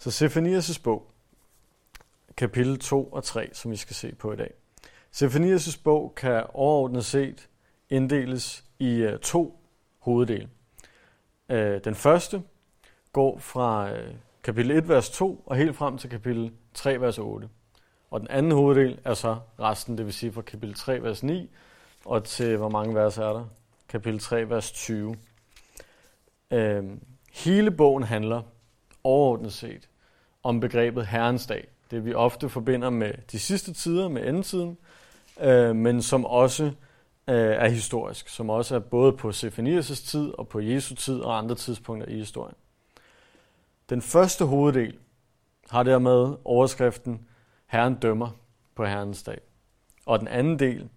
Så Sefanias' bog, kapitel 2 og 3, som vi skal se på i dag. Sefanias' bog kan overordnet set inddeles i øh, to hoveddele. Øh, den første går fra øh, kapitel 1, vers 2 og helt frem til kapitel 3, vers 8. Og den anden hoveddel er så resten, det vil sige fra kapitel 3, vers 9 og til, hvor mange vers er der? Kapitel 3, vers 20. Hele bogen handler overordnet set om begrebet Herrens dag. Det vi ofte forbinder med de sidste tider, med endetiden, øh, men som også øh, er historisk, som også er både på Sefanias' tid og på Jesu tid og andre tidspunkter i historien. Den første hoveddel har dermed overskriften Herren dømmer på Herrens dag. Og den anden del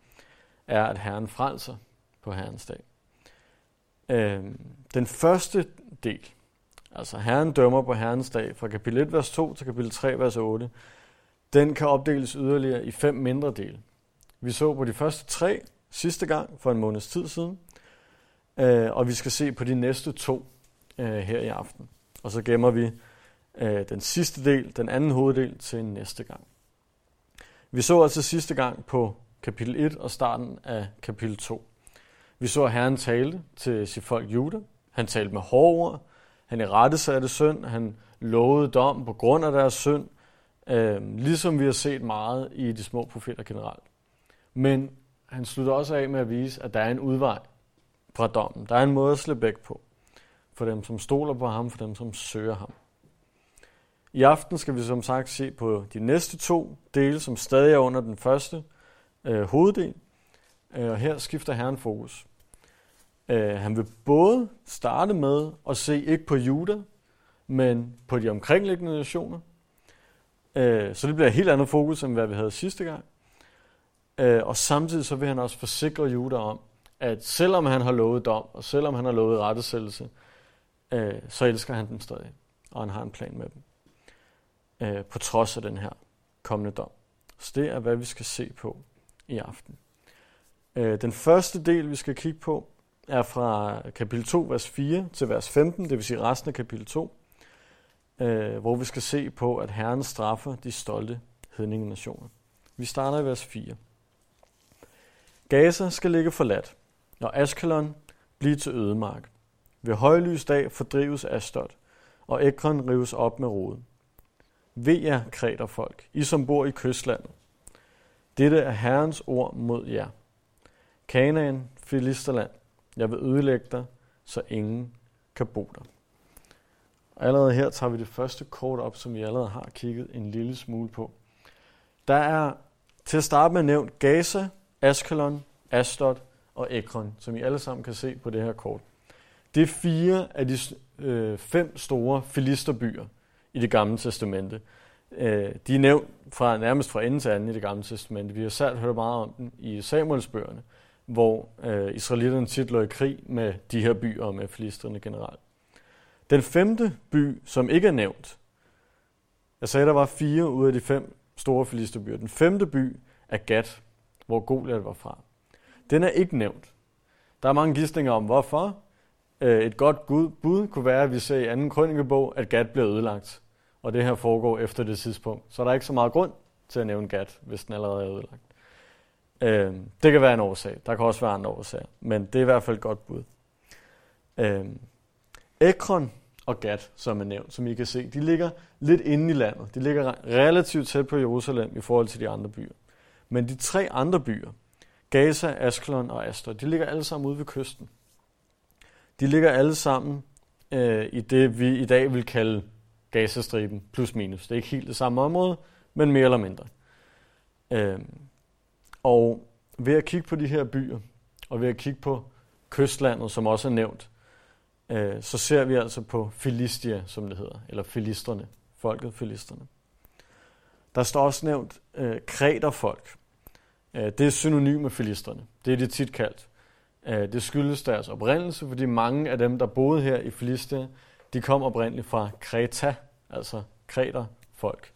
er, at Herren frelser på Herrens dag. Øh, den første del altså Herren dømmer på Herrens dag, fra kapitel 1, vers 2 til kapitel 3, vers 8, den kan opdeles yderligere i fem mindre dele. Vi så på de første tre sidste gang for en måneds tid siden, øh, og vi skal se på de næste to øh, her i aften. Og så gemmer vi øh, den sidste del, den anden hoveddel, til næste gang. Vi så altså sidste gang på kapitel 1 og starten af kapitel 2. Vi så, at Herren talte til sit folk Juda. Han talte med hårde ord, han i rette satte synd, han lovede dom på grund af deres synd, øh, ligesom vi har set meget i de små profeter generelt. Men han slutter også af med at vise, at der er en udvej fra dommen. Der er en måde at slippe væk på. For dem, som stoler på ham, for dem, som søger ham. I aften skal vi som sagt se på de næste to dele, som stadig er under den første øh, hoveddel. Øh, og her skifter Herren fokus. Øh, han vil både starte med at se ikke på Juda, men på de omkringliggende nationer. Øh, så det bliver et helt andet fokus, end hvad vi havde sidste gang. Øh, og samtidig så vil han også forsikre Juda om, at selvom han har lovet dom, og selvom han har lovet rettesættelse, øh, så elsker han dem stadig, og han har en plan med dem. Øh, på trods af den her kommende dom. Så det er, hvad vi skal se på i aften. Øh, den første del, vi skal kigge på, er fra kapitel 2, vers 4 til vers 15, det vil sige resten af kapitel 2, øh, hvor vi skal se på, at Herren straffer de stolte hedninge nationer. Vi starter i vers 4. Gaza skal ligge forladt, og Askelon blive til ødemark. Ved højlys dag fordrives Astot, og Ekron rives op med roden. Ved jer, folk, I som bor i kystlandet. Dette er Herrens ord mod jer. Kanaan, Filisterland, jeg vil ødelægge dig, så ingen kan bo der. Og allerede her tager vi det første kort op, som vi allerede har kigget en lille smule på. Der er til at starte med nævnt Gaza, Askelon, Ashdod og Ekron, som I alle sammen kan se på det her kort. Det er fire af de øh, fem store filisterbyer i det gamle testamente. Øh, de er nævnt fra, nærmest fra ende til anden i det gamle testamente. Vi har selv hørt meget om dem i Samuelsbøgerne hvor øh, israelitterne tit lå i krig med de her byer og med filisterne generelt. Den femte by, som ikke er nævnt, jeg sagde, der var fire ud af de fem store filisterbyer. Den femte by er Gat, hvor Goliath var fra. Den er ikke nævnt. Der er mange gidsninger om, hvorfor. Øh, et godt bud kunne være, at vi ser i anden krønikebog, at Gat bliver ødelagt. Og det her foregår efter det tidspunkt. Så der er ikke så meget grund til at nævne Gat, hvis den allerede er ødelagt. Øh, det kan være en årsag. Der kan også være andre årsager. Men det er i hvert fald et godt bud. Øh, Ekron og Gat, som er nævnt, som I kan se, de ligger lidt inde i landet. De ligger relativt tæt på Jerusalem i forhold til de andre byer. Men de tre andre byer, Gaza, Askelon og Astor, de ligger alle sammen ude ved kysten. De ligger alle sammen øh, i det, vi i dag vil kalde Gazastriben plus minus. Det er ikke helt det samme område, men mere eller mindre. Øh, og ved at kigge på de her byer, og ved at kigge på kystlandet, som også er nævnt, øh, så ser vi altså på Filistia, som det hedder, eller filisterne, folket filisterne. Der står også nævnt øh, kreterfolk. Øh, det er synonym med filisterne. Det er det tit kaldt. Øh, det skyldes deres oprindelse, fordi mange af dem, der boede her i Filistia, de kom oprindeligt fra Kreta, altså kreterfolk,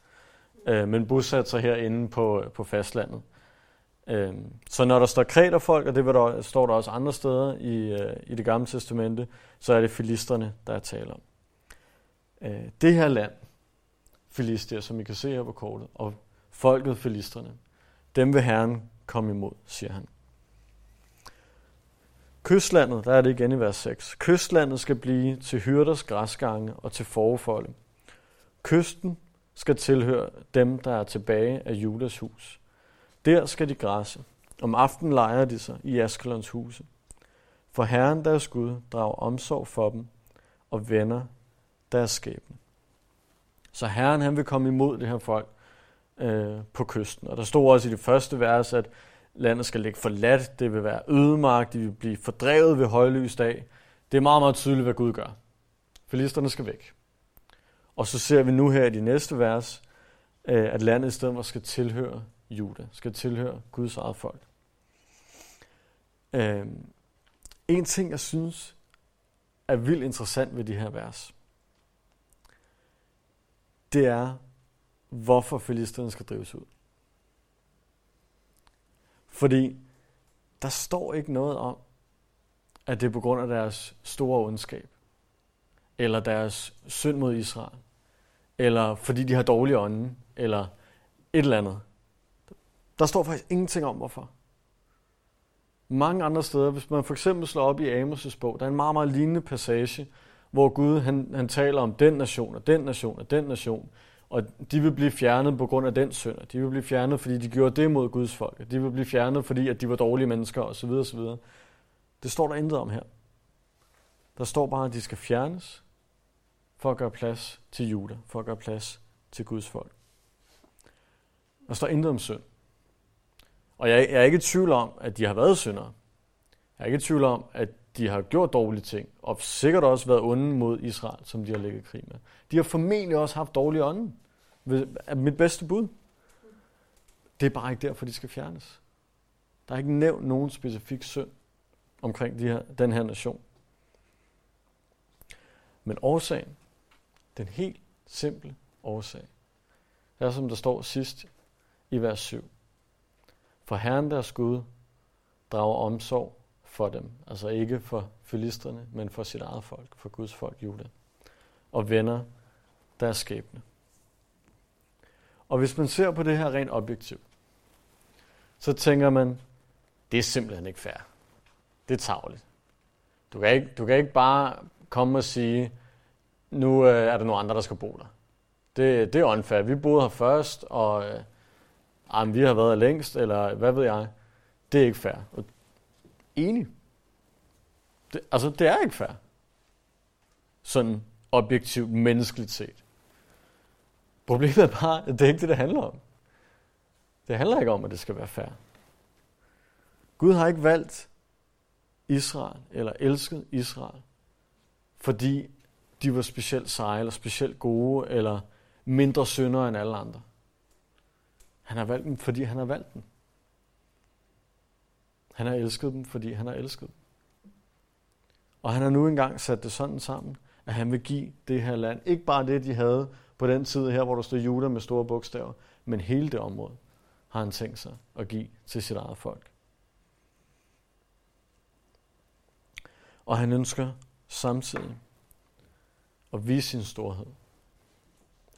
øh, men bosatte sig herinde på, øh, på fastlandet. Øhm, så når der står kreterfolk, og det der, står der også andre steder i, øh, i det gamle testamente, så er det filisterne, der er tale om. Øh, det her land, filister, som I kan se her på kortet, og folket filisterne. Dem vil Herren komme imod, siger han. Kystlandet, der er det igen i vers 6. Kystlandet skal blive til hyrders græsgange og til forfolde. Kysten skal tilhøre dem, der er tilbage af Judas hus. Der skal de græsse. Om aftenen leger de sig i Askelons huse. For Herren deres Gud drager omsorg for dem og vender deres skæbne. Så Herren han vil komme imod det her folk øh, på kysten. Og der stod også i det første vers, at landet skal ligge forladt, det vil være ødemark, de vil blive fordrevet ved højlysdag. Det er meget, meget tydeligt, hvad Gud gør. Filisterne skal væk. Og så ser vi nu her i de næste vers, øh, at landet i stedet for skal tilhøre Juda, skal tilhøre Guds eget folk. Øhm, en ting, jeg synes er vildt interessant ved de her vers, det er, hvorfor filisterne skal drives ud. Fordi der står ikke noget om, at det er på grund af deres store ondskab, eller deres synd mod Israel, eller fordi de har dårlige ånde, eller et eller andet. Der står faktisk ingenting om, hvorfor. Mange andre steder, hvis man for eksempel slår op i Amos' bog, der er en meget, meget lignende passage, hvor Gud han, han taler om den nation og den nation og den nation, og de vil blive fjernet på grund af den synd. De vil blive fjernet, fordi de gjorde det mod Guds folk. De vil blive fjernet, fordi at de var dårlige mennesker osv. osv. Det står der intet om her. Der står bare, at de skal fjernes for at gøre plads til Juda, for at gøre plads til Guds folk. Der står intet om synd. Og jeg, jeg er ikke i tvivl om, at de har været syndere. Jeg er ikke i tvivl om, at de har gjort dårlige ting, og sikkert også været onde mod Israel, som de har ligget krig med. De har formentlig også haft dårlige ånden. Er mit bedste bud. Det er bare ikke derfor, de skal fjernes. Der er ikke nævnt nogen specifik synd omkring de her, den her nation. Men årsagen, den helt simple årsag, er som der står sidst i vers 7. For Herren deres Gud drager omsorg for dem. Altså ikke for filisterne, men for sit eget folk, for Guds folk, Juda. Og vender deres skæbne. Og hvis man ser på det her rent objektivt, så tænker man, det er simpelthen ikke fair. Det er tavligt. Du kan ikke, du kan ikke bare komme og sige, nu øh, er der nogle andre, der skal bo der. Det, det er unfair. Vi boede her først, og øh, jamen, vi har været længst, eller hvad ved jeg. Det er ikke fair. Og enig. Det, altså, det er ikke fair. Sådan objektivt menneskeligt set. Problemet er bare, at det er ikke det, det handler om. Det handler ikke om, at det skal være fair. Gud har ikke valgt Israel, eller elsket Israel, fordi de var specielt seje, eller specielt gode, eller mindre syndere end alle andre. Han har valgt dem, fordi han har valgt dem. Han har elsket dem, fordi han har elsket dem. Og han har nu engang sat det sådan sammen, at han vil give det her land, ikke bare det, de havde på den tid her, hvor der stod Juda med store bogstaver, men hele det område har han tænkt sig at give til sit eget folk. Og han ønsker samtidig at vise sin storhed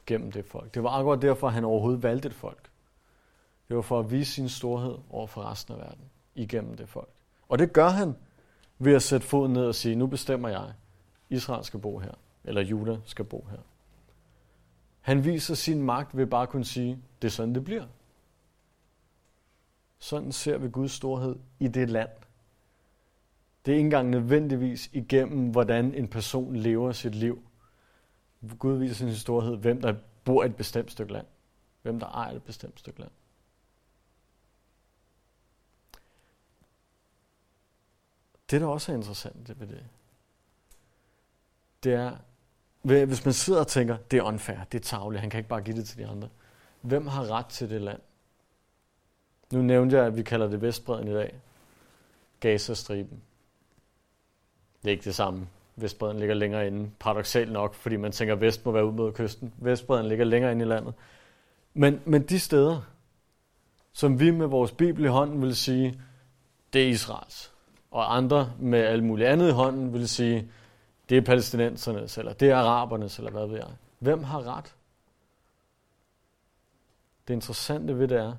gennem det folk. Det var akkurat derfor, han overhovedet valgte et folk. Det var for at vise sin storhed over for resten af verden igennem det folk. Og det gør han ved at sætte foden ned og sige, nu bestemmer jeg, Israel skal bo her, eller Juda skal bo her. Han viser sin magt ved bare at kunne sige, det er sådan, det bliver. Sådan ser vi Guds storhed i det land. Det er ikke engang nødvendigvis igennem, hvordan en person lever sit liv. Gud viser sin storhed, hvem der bor i et bestemt stykke land. Hvem der ejer et bestemt stykke land. Det, der også er interessant ved det, det er, hvis man sidder og tænker, det er unfair, det er tavligt, han kan ikke bare give det til de andre. Hvem har ret til det land? Nu nævnte jeg, at vi kalder det Vestbreden i dag. Gaza-striben. Det er ikke det samme. Vestbreden ligger længere inde, paradoxalt nok, fordi man tænker, at vest må være ud mod kysten. Vestbreden ligger længere inde i landet. Men, men de steder, som vi med vores bibel i hånden vil sige, det er Israels og andre med alt muligt andet i hånden vil sige, det er palæstinensernes, eller det er arabernes, eller hvad ved jeg. Hvem har ret? det interessante ved det er,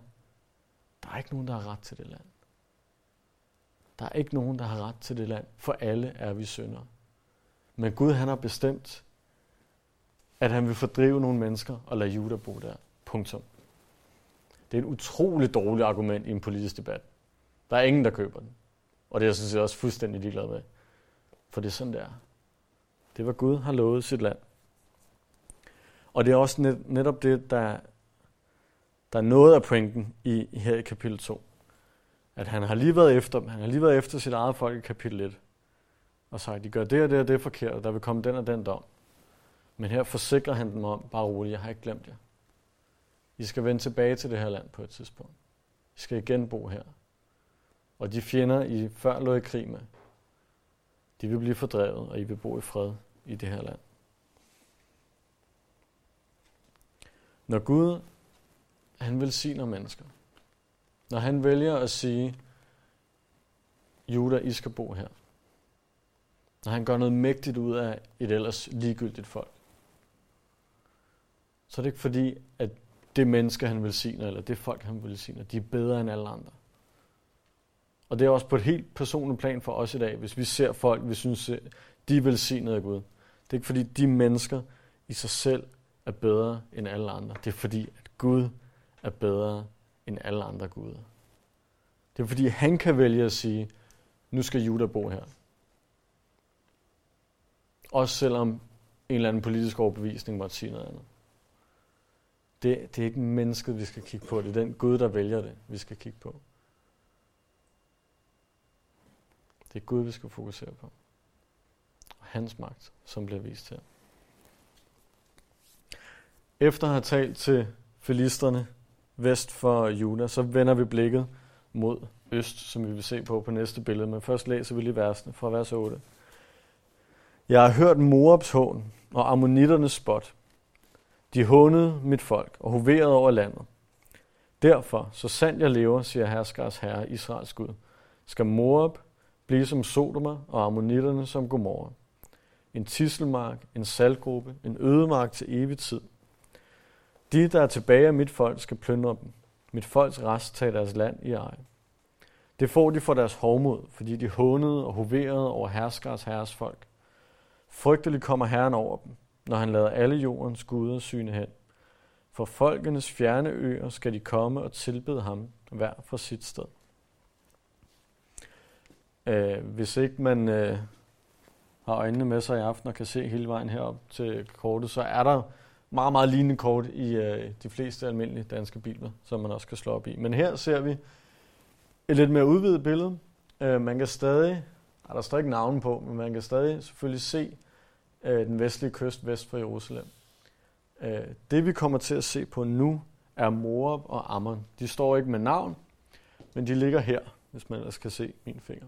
der er ikke nogen, der har ret til det land. Der er ikke nogen, der har ret til det land, for alle er vi syndere. Men Gud han har bestemt, at han vil fordrive nogle mennesker og lade Juda bo der. Punktum. Det er et utroligt dårligt argument i en politisk debat. Der er ingen, der køber den. Og det er jeg sådan set også fuldstændig ligeglad med. For det er sådan, det er. Det var Gud har lovet sit land. Og det er også net, netop det, der, der er noget af pointen i, her i kapitel 2. At han har lige været efter dem. Han har lige været efter sit eget folk i kapitel 1. Og sagt, de gør det og det og det er forkert, og der vil komme den og den dom. Men her forsikrer han dem om, bare roligt, jeg har ikke glemt jer. I skal vende tilbage til det her land på et tidspunkt. I skal igen bo her. Og de fjender, I før lå i krig med, de vil blive fordrevet, og I vil bo i fred i det her land. Når Gud, han velsigner mennesker, når han vælger at sige, Juda, I skal bo her, når han gør noget mægtigt ud af et ellers ligegyldigt folk, så er det ikke fordi, at det menneske, han velsigner, eller det folk, han velsigner, de er bedre end alle andre. Og det er også på et helt personligt plan for os i dag, hvis vi ser folk, vi synes, øh, de er velsignede af Gud. Det er ikke fordi, de mennesker i sig selv er bedre end alle andre. Det er fordi, at Gud er bedre end alle andre guder. Det er fordi, han kan vælge at sige, nu skal Juda bo her. Også selvom en eller anden politisk overbevisning måtte sige noget andet. Det, det er ikke mennesket, vi skal kigge på. Det er den Gud, der vælger det, vi skal kigge på. Det er Gud, vi skal fokusere på. Og hans magt, som bliver vist her. Efter at have talt til filisterne vest for Juda, så vender vi blikket mod øst, som vi vil se på på næste billede. Men først læser vi lige versene fra vers 8. Jeg har hørt Moabs hån og ammonitternes spot. De hånede mit folk og hoverede over landet. Derfor, så sandt jeg lever, siger herskers herre, Israels Gud, skal Moab blive som Sodoma og ammonitterne som Gomorra. En tisselmark, en salgruppe, en ødemark til evig tid. De, der er tilbage af mit folk, skal plyndre dem. Mit folks rest tager deres land i ej. Det får de for deres hovmod, fordi de hånede og hoverede over herskers herres folk. Frygteligt kommer Herren over dem, når han lader alle jordens guder syne hen. For folkenes fjerne øer skal de komme og tilbede ham, hver fra sit sted. Øh, hvis ikke man øh, har øjnene med sig i aften og kan se hele vejen herop til kortet, så er der meget, meget lignende kort i øh, de fleste almindelige danske biler, som man også kan slå op i. Men her ser vi et lidt mere udvidet billede. Øh, man kan stadig, er der står ikke navn på, men man kan stadig selvfølgelig se øh, den vestlige kyst vest for Jerusalem. Øh, det vi kommer til at se på nu, er Moab og Ammon. De står ikke med navn, men de ligger her, hvis man ellers kan se min finger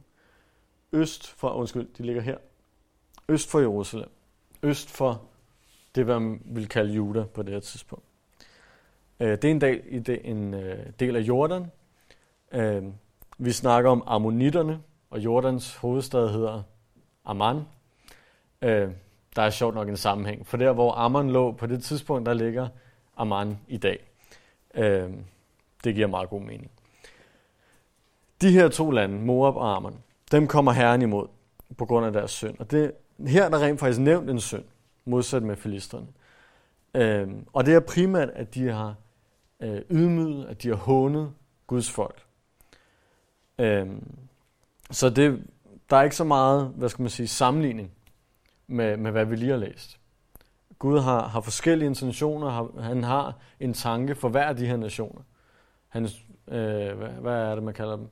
øst for, undskyld, de ligger her, øst for Jerusalem, øst for det, man vil kalde Juda på det her tidspunkt. Øh, det er en del, en øh, del af Jordan. Øh, vi snakker om ammonitterne, og Jordans hovedstad hedder Amman. Der er sjovt nok en sammenhæng, for der hvor Amman lå på det tidspunkt, der ligger Amman i dag. Det giver meget god mening. De her to lande, Moab og Amman, dem kommer Herren imod på grund af deres synd. Og det, her er der rent faktisk nævnt en synd, modsat med filisterne. Øhm, og det er primært, at de har øh, ydmyget, at de har hånet Guds folk. Øhm, så det, der er ikke så meget, hvad skal man sige, sammenligning med, med hvad vi lige har læst. Gud har, har forskellige intentioner, har, han har en tanke for hver af de her nationer. Hans, øh, hvad, hvad er det, man kalder dem?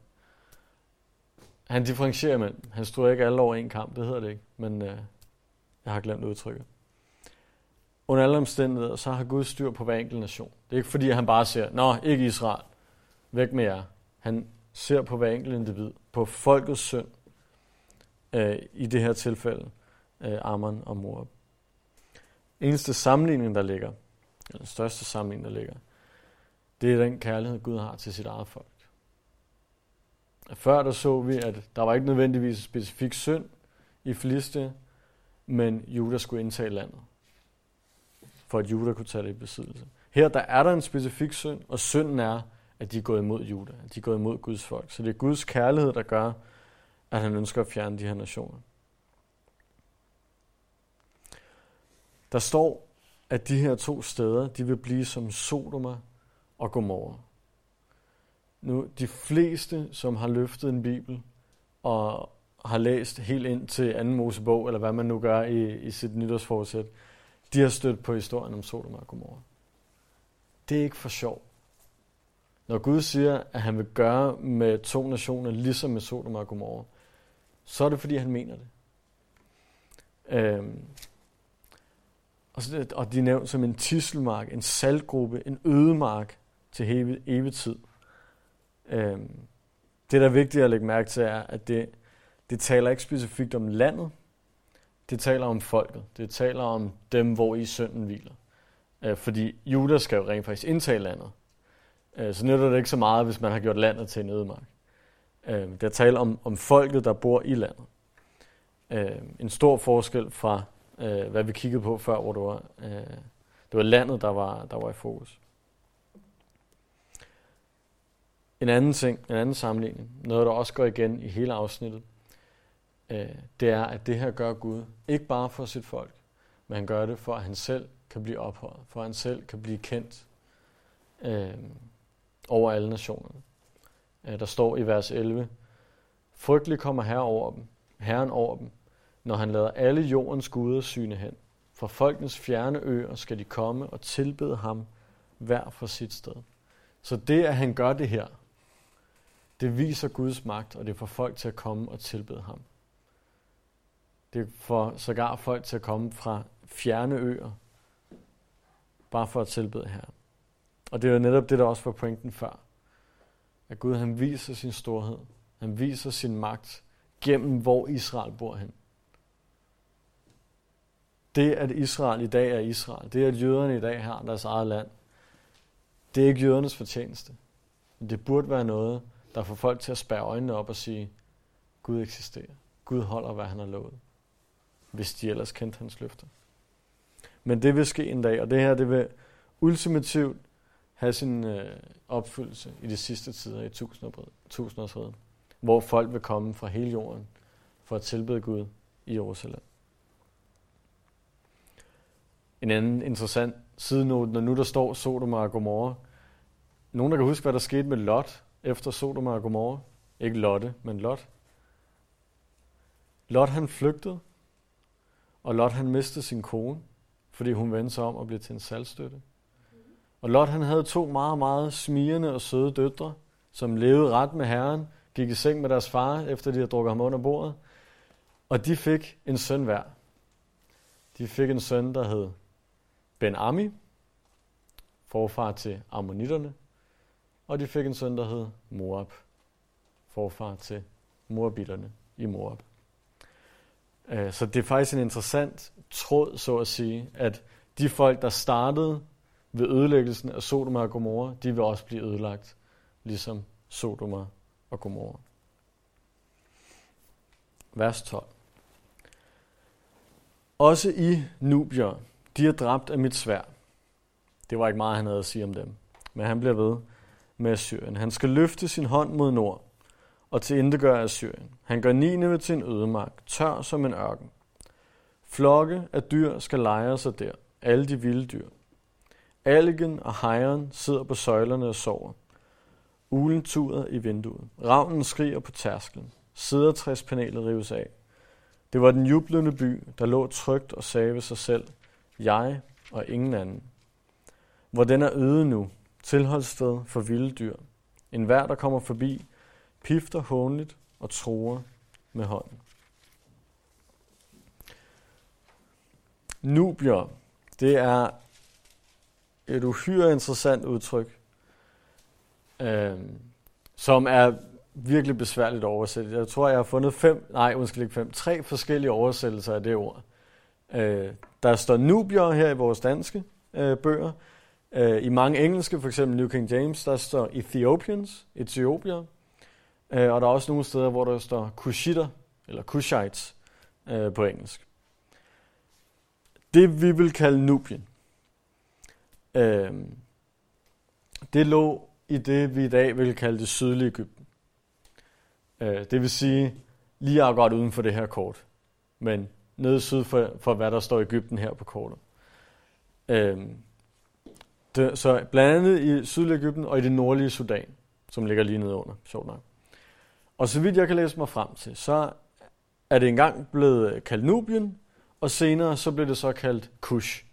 Han differencierer imellem. Han står ikke alle over en kamp, det hedder det ikke, men øh, jeg har glemt udtrykket. Under alle omstændigheder, så har Gud styr på hver enkelt nation. Det er ikke fordi, han bare siger, nå, ikke Israel, væk med jer. Han ser på hver enkelt individ, på folkets synd, øh, i det her tilfælde, øh, Ammon og Moab. Eneste sammenligning, der ligger, eller den største sammenligning, der ligger, det er den kærlighed, Gud har til sit eget folk. Før der så vi, at der var ikke nødvendigvis en specifik synd i Filistia, men Juda skulle indtage landet, for at Juda kunne tage det i besiddelse. Her der er der en specifik synd, og synden er, at de er gået imod Juda, at de er gået imod Guds folk. Så det er Guds kærlighed, der gør, at han ønsker at fjerne de her nationer. Der står, at de her to steder, de vil blive som Sodoma og Gomorra. Nu, de fleste, som har løftet en bibel og har læst helt ind til anden Mosebog, eller hvad man nu gør i, i sit nytårsforsæt, de har stødt på historien om Sodoma og Gomorra. Det er ikke for sjov. Når Gud siger, at han vil gøre med to nationer, ligesom med Sodoma og Gomorra, så er det, fordi han mener det. Øhm, og, så, og de er nævnt som en tisselmark, en saltgruppe, en ødemark til evig, evig tid. Øhm, det, der er vigtigt at lægge mærke til, er, at det, det taler ikke specifikt om landet, det taler om folket. Det taler om dem, hvor i synden hviler. Øh, fordi Judas skal jo rent faktisk indtage landet. Øh, så nytter det ikke så meget, hvis man har gjort landet til en ødemark. Øh, det taler om, om folket, der bor i landet. Øh, en stor forskel fra, øh, hvad vi kiggede på før, hvor det var, øh, det var landet, der var, der var i fokus. En anden ting, en anden sammenligning, noget der også går igen i hele afsnittet, øh, det er, at det her gør Gud ikke bare for sit folk, men han gør det for, at han selv kan blive ophøjet, for at han selv kan blive kendt øh, over alle nationerne. Øh, der står i vers 11, Frygtelig kommer herre over dem, Herren over dem, når han lader alle jordens guder syne hen. Fra folkens fjerne øer skal de komme og tilbede ham hver for sit sted. Så det, at han gør det her, det viser Guds magt, og det får folk til at komme og tilbede ham. Det får sågar folk til at komme fra fjerne øer, bare for at tilbede Herren. Og det er jo netop det, der også var pointen før. At Gud han viser sin storhed. Han viser sin magt gennem, hvor Israel bor hen. Det, at Israel i dag er Israel, det, at jøderne i dag har deres eget land, det er ikke jødernes fortjeneste. Men det burde være noget, der får folk til at spære øjnene op og sige, Gud eksisterer. Gud holder, hvad han har lovet. Hvis de ellers kendte hans løfter. Men det vil ske en dag, og det her det vil ultimativt have sin øh, opfyldelse i de sidste tider i tusindårsreden, hvor folk vil komme fra hele jorden for at tilbede Gud i Jerusalem. En anden interessant sidenote, når nu der står Sodom og Gomorra. Nogen, der kan huske, hvad der skete med Lot efter Sodom og Gomorra? Ikke Lotte, men Lot. Lot han flygtede, og Lot han mistede sin kone, fordi hun vendte sig om og blev til en salgstøtte. Og Lot han havde to meget, meget smirende og søde døtre, som levede ret med Herren, gik i seng med deres far, efter de havde drukket ham under bordet. Og de fik en søn hver. De fik en søn, der hed Ben Ami, forfar til Ammonitterne, og de fik en søn, der hed Moab, forfar til Moabitterne i Moab. Øh, så det er faktisk en interessant tråd, så at sige, at de folk, der startede ved ødelæggelsen af Sodoma og Gomorra, de vil også blive ødelagt, ligesom Sodoma og Gomorra. Vers 12. Også i Nubier, de er dræbt af mit svær. Det var ikke meget, han havde at sige om dem. Men han bliver ved med Assyrien. Han skal løfte sin hånd mod nord og tilindegøre Assyrien. Han gør Nineve til en ødemark, tør som en ørken. Flokke af dyr skal lejre sig der, alle de vilde dyr. Algen og hejren sidder på søjlerne og sover. Ulen tuder i vinduet. Ravnen skriger på tærsklen. Sidertræspanelet rives af. Det var den jublende by, der lå trygt og sagde ved sig selv, jeg og ingen anden. Hvor den er øde nu, tilholdssted for vilde dyr. En hver, der kommer forbi, pifter hånligt og tror med hånden. Nubier, det er et uhyre interessant udtryk, øh, som er virkelig besværligt at oversætte. Jeg tror, jeg har fundet fem, nej, undskyld ikke fem, tre forskellige oversættelser af det ord. Øh, der står nubier her i vores danske øh, bøger. Øh, I mange engelske, for eksempel New King James, der står Ethiopians, Etiopier. Øh, og der er også nogle steder, hvor der står Kushitter, eller Kushites øh, på engelsk. Det vi vil kalde Nubien, Øh, det lå i det, vi i dag vil kalde det sydlige Ægypten. Øh, det vil sige lige akkurat uden for det her kort, men nede syd for, for hvad der står i Ægypten her på kortet. Øh, det, så blandt andet i sydlige Ægypten og i det nordlige Sudan, som ligger lige nede under, sjovt nok. Og så vidt jeg kan læse mig frem til, så er det engang blevet kaldt Nubien, og senere så blev det så kaldt Kush.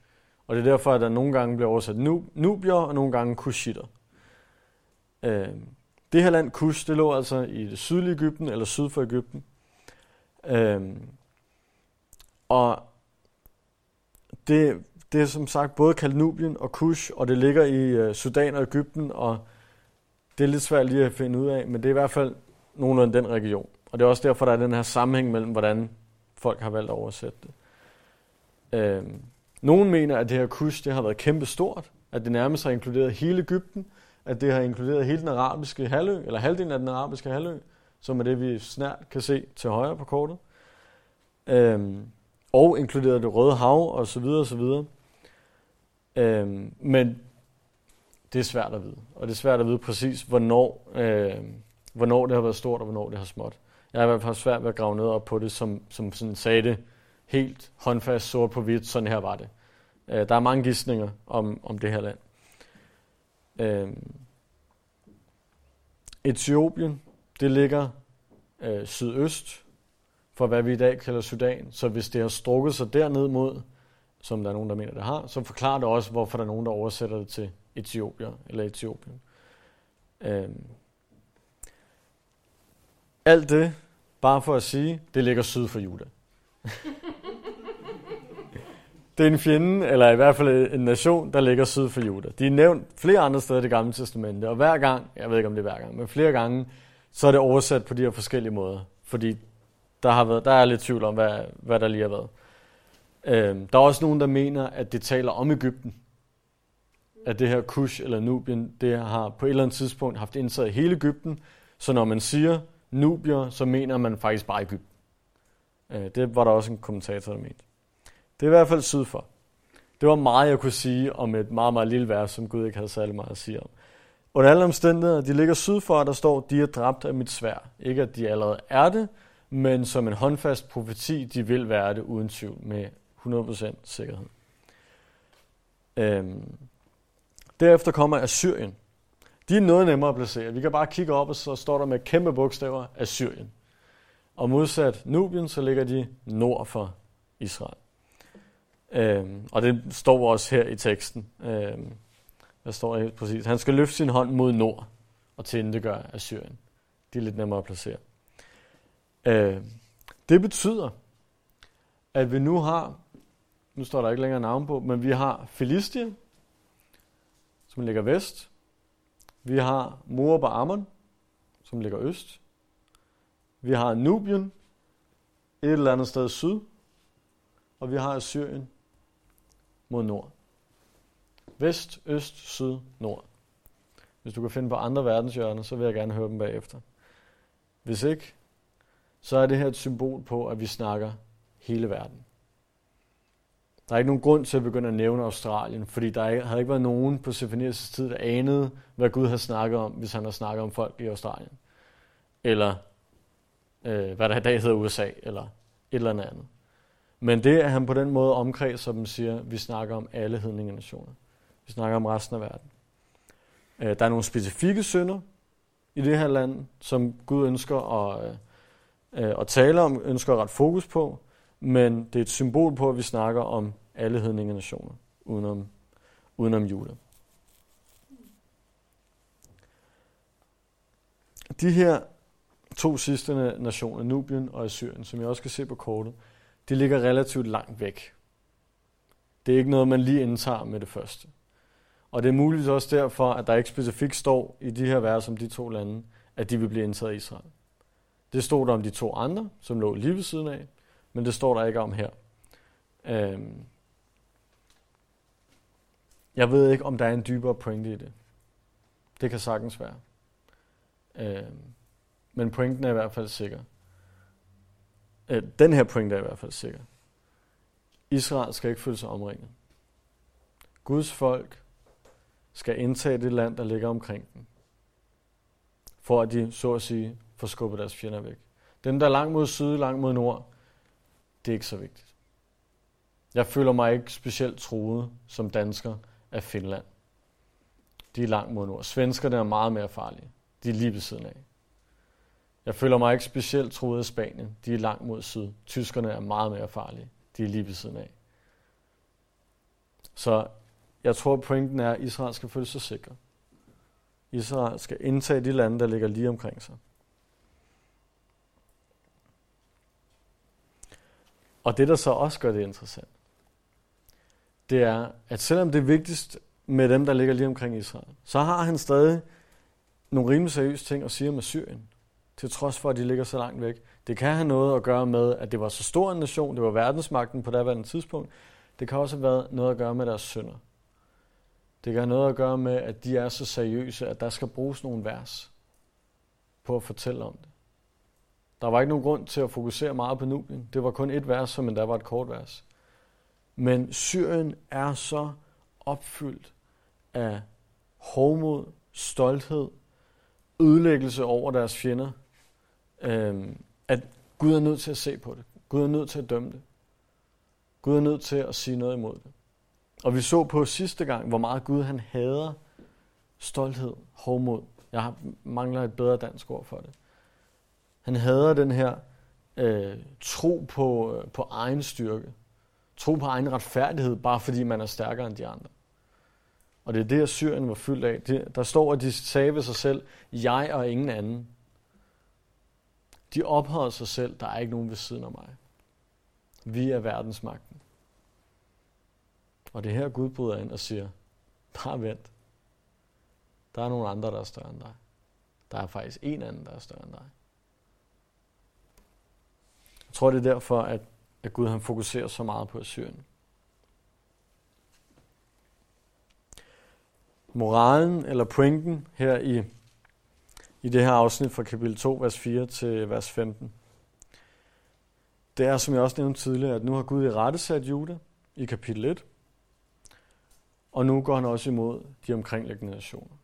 Og det er derfor, at der nogle gange bliver oversat Nubier, og nogle gange Kushitter. Øh, det her land, Kush, det lå altså i det sydlige Ægypten, eller syd for Ægypten. Øh, og det, det er som sagt både Kalnubien og Kush, og det ligger i øh, Sudan og Ægypten, og det er lidt svært lige at finde ud af, men det er i hvert fald nogenlunde den region. Og det er også derfor, der er den her sammenhæng mellem, hvordan folk har valgt at oversætte det. Øh, nogen mener, at det her Kush det har været kæmpe stort, at det nærmest har inkluderet hele Ægypten, at det har inkluderet hele den arabiske halvø, eller halvdelen af den arabiske halvø, som er det, vi snart kan se til højre på kortet. Øhm, og inkluderet det Røde Hav, og så videre, og så videre. Øhm, men det er svært at vide. Og det er svært at vide præcis, hvornår, øh, hvornår det har været stort, og hvornår det har småt. Jeg har i hvert fald svært ved at grave ned op på det, som, som sådan sagde det helt håndfast, sort på hvidt, sådan her var det. Øh, der er mange gissninger om, om det her land. Øh, Etiopien, det ligger øh, sydøst for hvad vi i dag kalder Sudan. Så hvis det har strukket sig derned mod, som der er nogen, der mener, det har, så forklarer det også, hvorfor der er nogen, der oversætter det til Etiopien eller Etiopien. Øhm. alt det, bare for at sige, det ligger syd for Juda. Det er en fjende, eller i hvert fald en nation, der ligger syd for Juda. De er nævnt flere andre steder i det gamle testamente, og hver gang, jeg ved ikke om det er hver gang, men flere gange, så er det oversat på de her forskellige måder. Fordi der, har været, der er lidt tvivl om, hvad, hvad der lige har været. Øhm, der er også nogen, der mener, at det taler om Ægypten. At det her Kush eller Nubien, det har på et eller andet tidspunkt haft indtaget hele Ægypten. Så når man siger Nubier, så mener man faktisk bare Ægypten. Øh, det var der også en kommentator, der mente. Det er i hvert fald syd for. Det var meget, jeg kunne sige om et meget, meget lille vers, som Gud ikke havde særlig meget at sige om. Under alle omstændigheder, de ligger syd for, der står, de er dræbt af mit svær. Ikke at de allerede er det, men som en håndfast profeti, de vil være det uden tvivl med 100% sikkerhed. Øhm. Derefter kommer Assyrien. De er noget nemmere at placere. Vi kan bare kigge op, og så står der med kæmpe bogstaver Assyrien. Og modsat Nubien, så ligger de nord for Israel. Øhm, og det står også her i teksten. Øhm, der står helt præcis. Han skal løfte sin hånd mod nord og gør Assyrien. Det er lidt nemmere at placere. Øhm, det betyder, at vi nu har, nu står der ikke længere navn på, men vi har Filistia, som ligger vest. Vi har Moab og Ammon, som ligger øst. Vi har Nubien, et eller andet sted syd. Og vi har Assyrien, mod nord. Vest, øst, syd, nord. Hvis du kan finde på andre verdenshjørner, så vil jeg gerne høre dem bagefter. Hvis ikke, så er det her et symbol på, at vi snakker hele verden. Der er ikke nogen grund til at begynde at nævne Australien, fordi der havde ikke været nogen på Sefanias tid, der anede, hvad Gud har snakket om, hvis han har snakket om folk i Australien. Eller øh, hvad der i dag hedder USA, eller et eller andet. Men det, at han på den måde omkredser dem, siger, vi snakker om alle hedninge nationer. Vi snakker om resten af verden. Øh, der er nogle specifikke synder i det her land, som Gud ønsker at, øh, øh at tale om, ønsker at rette fokus på, men det er et symbol på, at vi snakker om alle hedninge nationer, udenom, udenom Juda. De her to sidste nationer, Nubien og Assyrien, som jeg også kan se på kortet, de ligger relativt langt væk. Det er ikke noget, man lige indtager med det første. Og det er muligvis også derfor, at der ikke specifikt står i de her vers om de to lande, at de vil blive indtaget i Israel. Det stod der om de to andre, som lå lige ved siden af, men det står der ikke om her. Øhm. Jeg ved ikke, om der er en dybere pointe i det. Det kan sagtens være. Øhm. Men pointen er i hvert fald sikker. Øh, den her pointe er i hvert fald sikker. Israel skal ikke føle sig omringet. Guds folk skal indtage det land, der ligger omkring dem. For at de, så at sige, får skubbet deres fjender væk. Dem, der er langt mod syd, langt mod nord, det er ikke så vigtigt. Jeg føler mig ikke specielt troet som dansker af Finland. De er langt mod nord. Svenskerne er meget mere farlige. De er lige ved siden af. Jeg føler mig ikke specielt troet af Spanien. De er langt mod syd. Tyskerne er meget mere farlige. De er lige ved siden af. Så jeg tror, pointen er, at Israel skal føle sig sikker. Israel skal indtage de lande, der ligger lige omkring sig. Og det, der så også gør det interessant, det er, at selvom det er vigtigst med dem, der ligger lige omkring Israel, så har han stadig nogle rimelig seriøse ting at sige om Syrien, til trods for, at de ligger så langt væk. Det kan have noget at gøre med, at det var så stor en nation, det var verdensmagten på daværende tidspunkt. Det kan også have været noget at gøre med deres sønder. Det kan have noget at gøre med, at de er så seriøse, at der skal bruges nogle vers på at fortælle om det. Der var ikke nogen grund til at fokusere meget på Nubien. Det var kun et vers, som endda var et kort vers. Men Syrien er så opfyldt af hovmod, stolthed, ødelæggelse over deres fjender, øhm, at Gud er nødt til at se på det. Gud er nødt til at dømme det. Gud er nødt til at sige noget imod det. Og vi så på sidste gang, hvor meget Gud han hader stolthed, hovmod. Jeg mangler et bedre dansk ord for det. Han hader den her øh, tro på, øh, på egen styrke. Tro på egen retfærdighed, bare fordi man er stærkere end de andre. Og det er det, at Syrien var fyldt af. Det, der står, at de sagde ved sig selv, jeg og ingen anden. De ophøjede sig selv, der er ikke nogen ved siden af mig. Vi er verdensmagten. Og det er her Gud bryder ind og siger, bare vent. Der er nogle andre, der er større end dig. Der er faktisk en anden, der er større end dig. Tror, det er derfor, at, at Gud han fokuserer så meget på Assyrien. Moralen eller pointen her i, i det her afsnit fra kapitel 2, vers 4 til vers 15, det er, som jeg også nævnte tidligere, at nu har Gud i rette sat Juda i kapitel 1, og nu går han også imod de omkringliggende nationer.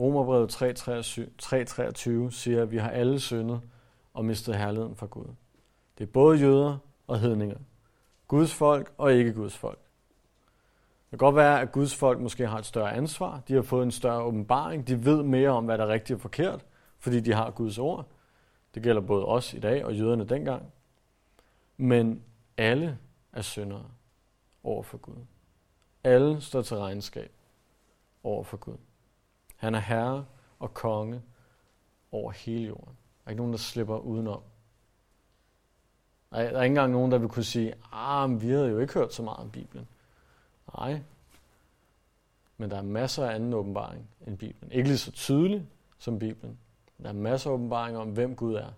Romerbrevet 3.23 siger, at vi har alle syndet og mistet herligheden fra Gud. Det er både jøder og hedninger. Guds folk og ikke Guds folk. Det kan godt være, at Guds folk måske har et større ansvar. De har fået en større åbenbaring. De ved mere om, hvad der er rigtigt og forkert, fordi de har Guds ord. Det gælder både os i dag og jøderne dengang. Men alle er syndere over for Gud. Alle står til regnskab over for Gud. Han er herre og konge over hele jorden. Der er ikke nogen, der slipper udenom. Der er, der er ikke engang nogen, der vil kunne sige, ah, vi havde jo ikke hørt så meget om Bibelen. Nej. Men der er masser af anden åbenbaring end Bibelen. Ikke lige så tydelig som Bibelen. Der er masser af åbenbaringer om, hvem Gud er.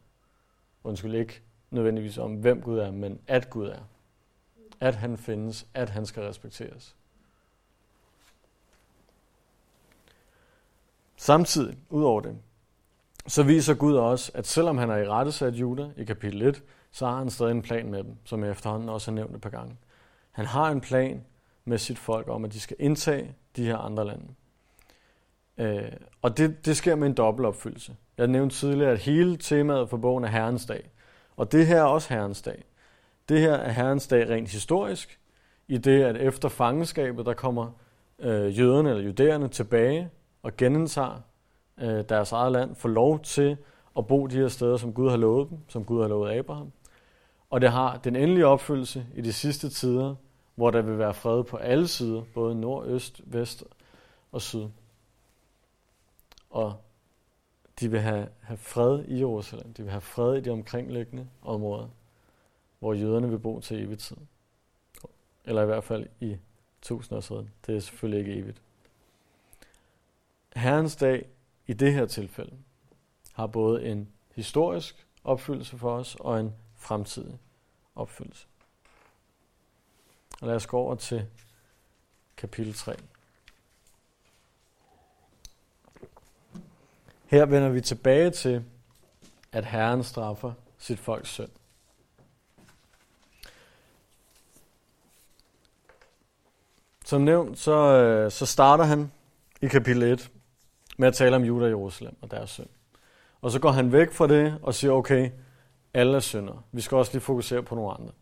Undskyld ikke nødvendigvis om, hvem Gud er, men at Gud er. At han findes, at han skal respekteres. Samtidig, udover det, så viser Gud også, at selvom han har i rette sat Juda i kapitel 1, så har han stadig en plan med dem, som jeg efterhånden også har nævnt et par gange. Han har en plan med sit folk om, at de skal indtage de her andre lande. Øh, og det, det sker med en dobbeltopfyldelse. Jeg nævnte tidligere, at hele temaet for bogen er Herrens dag. Og det her er også Herrens dag. Det her er Herrens dag rent historisk, i det, at efter fangenskabet, der kommer øh, jøderne eller judæerne tilbage og genindtager øh, deres eget land, får lov til at bo de her steder, som Gud har lovet dem, som Gud har lovet Abraham. Og det har den endelige opfyldelse i de sidste tider, hvor der vil være fred på alle sider, både nord, øst, vest og syd. Og de vil have, have fred i Jerusalem. De vil have fred i de omkringliggende områder, hvor jøderne vil bo til evig tid. Eller i hvert fald i tusindårsreden. Det er selvfølgelig ikke evigt. Herrens dag i det her tilfælde har både en historisk opfyldelse for os og en fremtidig opfyldelse. Og lad os gå over til kapitel 3. Her vender vi tilbage til, at Herren straffer sit folks synd. Som nævnt, så, øh, så starter han i kapitel 1 med at tale om Juda og Jerusalem og deres synd. Og så går han væk fra det og siger, okay, alle er synder. Vi skal også lige fokusere på nogle andre.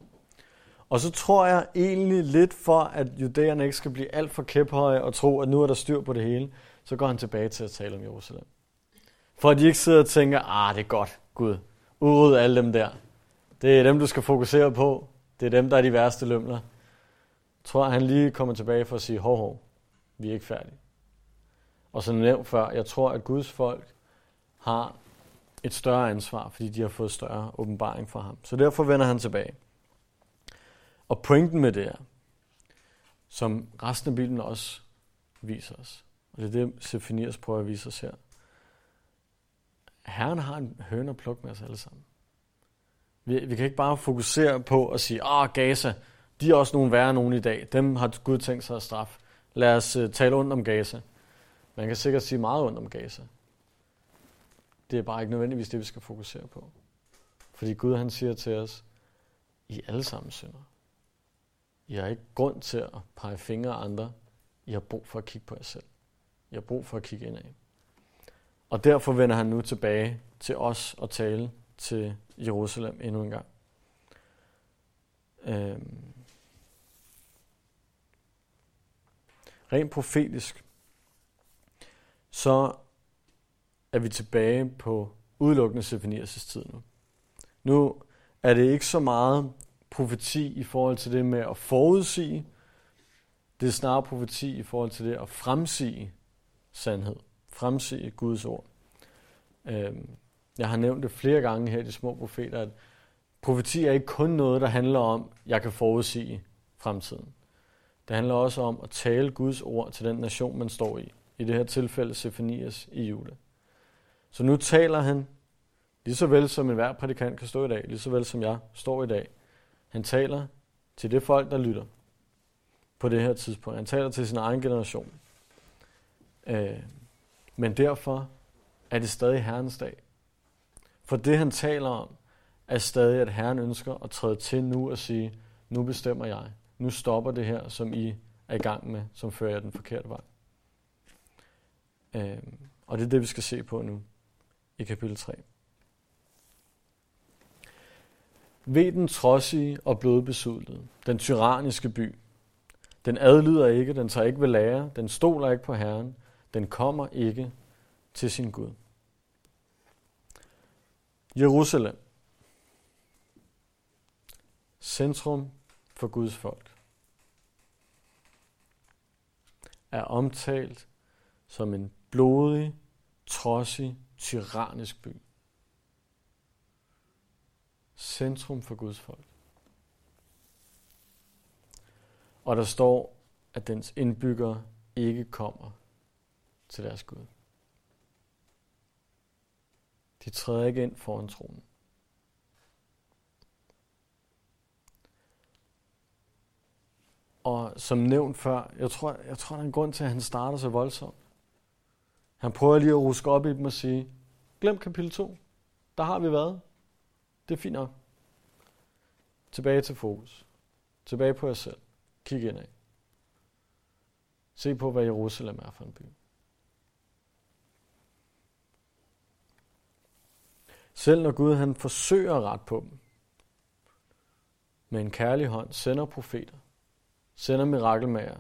Og så tror jeg egentlig lidt for, at judæerne ikke skal blive alt for kæphøje og tro, at nu er der styr på det hele, så går han tilbage til at tale om Jerusalem. For at de ikke sidder og tænker, ah, det er godt, Gud, udryd alle dem der. Det er dem, du skal fokusere på. Det er dem, der er de værste lømler. Jeg tror, han lige kommer tilbage for at sige, hov, hov, vi er ikke færdige. Og som nævnt før, jeg tror, at Guds folk har et større ansvar, fordi de har fået større åbenbaring fra ham. Så derfor vender han tilbage. Og pointen med det er, som resten af Bibelen også viser os, og det er det, Sefinias prøver at vise os her. Herren har en høne at plukke med os alle sammen. Vi, vi kan ikke bare fokusere på at sige, ah, Gaza, de er også nogle værre nogen i dag. Dem har Gud tænkt sig at straffe. Lad os uh, tale ondt om Gaza. Man kan sikkert sige meget ondt om Gaza. Det er bare ikke nødvendigvis det, vi skal fokusere på. Fordi Gud han siger til os, I alle sammen synder. I har ikke grund til at pege fingre af andre. I har brug for at kigge på jer selv. I har brug for at kigge indad. Og derfor vender han nu tilbage til os og tale til Jerusalem endnu en gang. Øhm. Rent profetisk, så er vi tilbage på udelukkende Sefanias' tid nu. Nu er det ikke så meget profeti i forhold til det med at forudsige, det er snarere profeti i forhold til det at fremsige sandhed, fremsige Guds ord. Øhm, jeg har nævnt det flere gange her i de små profeter, at profeti er ikke kun noget, der handler om, at jeg kan forudsige fremtiden. Det handler også om at tale Guds ord til den nation, man står i. I det her tilfælde Sefanias i Juda. Så nu taler han, lige så vel som enhver prædikant kan stå i dag, lige så vel som jeg står i dag. Han taler til det folk, der lytter på det her tidspunkt. Han taler til sin egen generation. Øh, men derfor er det stadig Herrens dag. For det, han taler om, er stadig, at Herren ønsker at træde til nu og sige, nu bestemmer jeg. Nu stopper det her, som I er i gang med, som fører jer den forkerte vej. Øh, og det er det, vi skal se på nu i kapitel 3. Ved den trodsige og blodbesudlede, den tyranniske by. Den adlyder ikke, den tager ikke ved lære, den stoler ikke på Herren, den kommer ikke til sin Gud. Jerusalem. Centrum for Guds folk. Er omtalt som en blodig, trodsig, tyrannisk by. Centrum for Guds folk. Og der står, at dens indbyggere ikke kommer til deres Gud. De træder ikke ind foran tronen. Og som nævnt før, jeg tror, jeg tror, der er en grund til, at han starter så voldsomt. Han prøver lige at ruske op i dem og sige, glem kapitel 2. Der har vi været. Det er fint nok. Tilbage til fokus. Tilbage på jer selv. Kig indad. Se på, hvad Jerusalem er for en by. Selv når Gud han forsøger at rette på dem, med en kærlig hånd sender profeter, sender mirakelmager,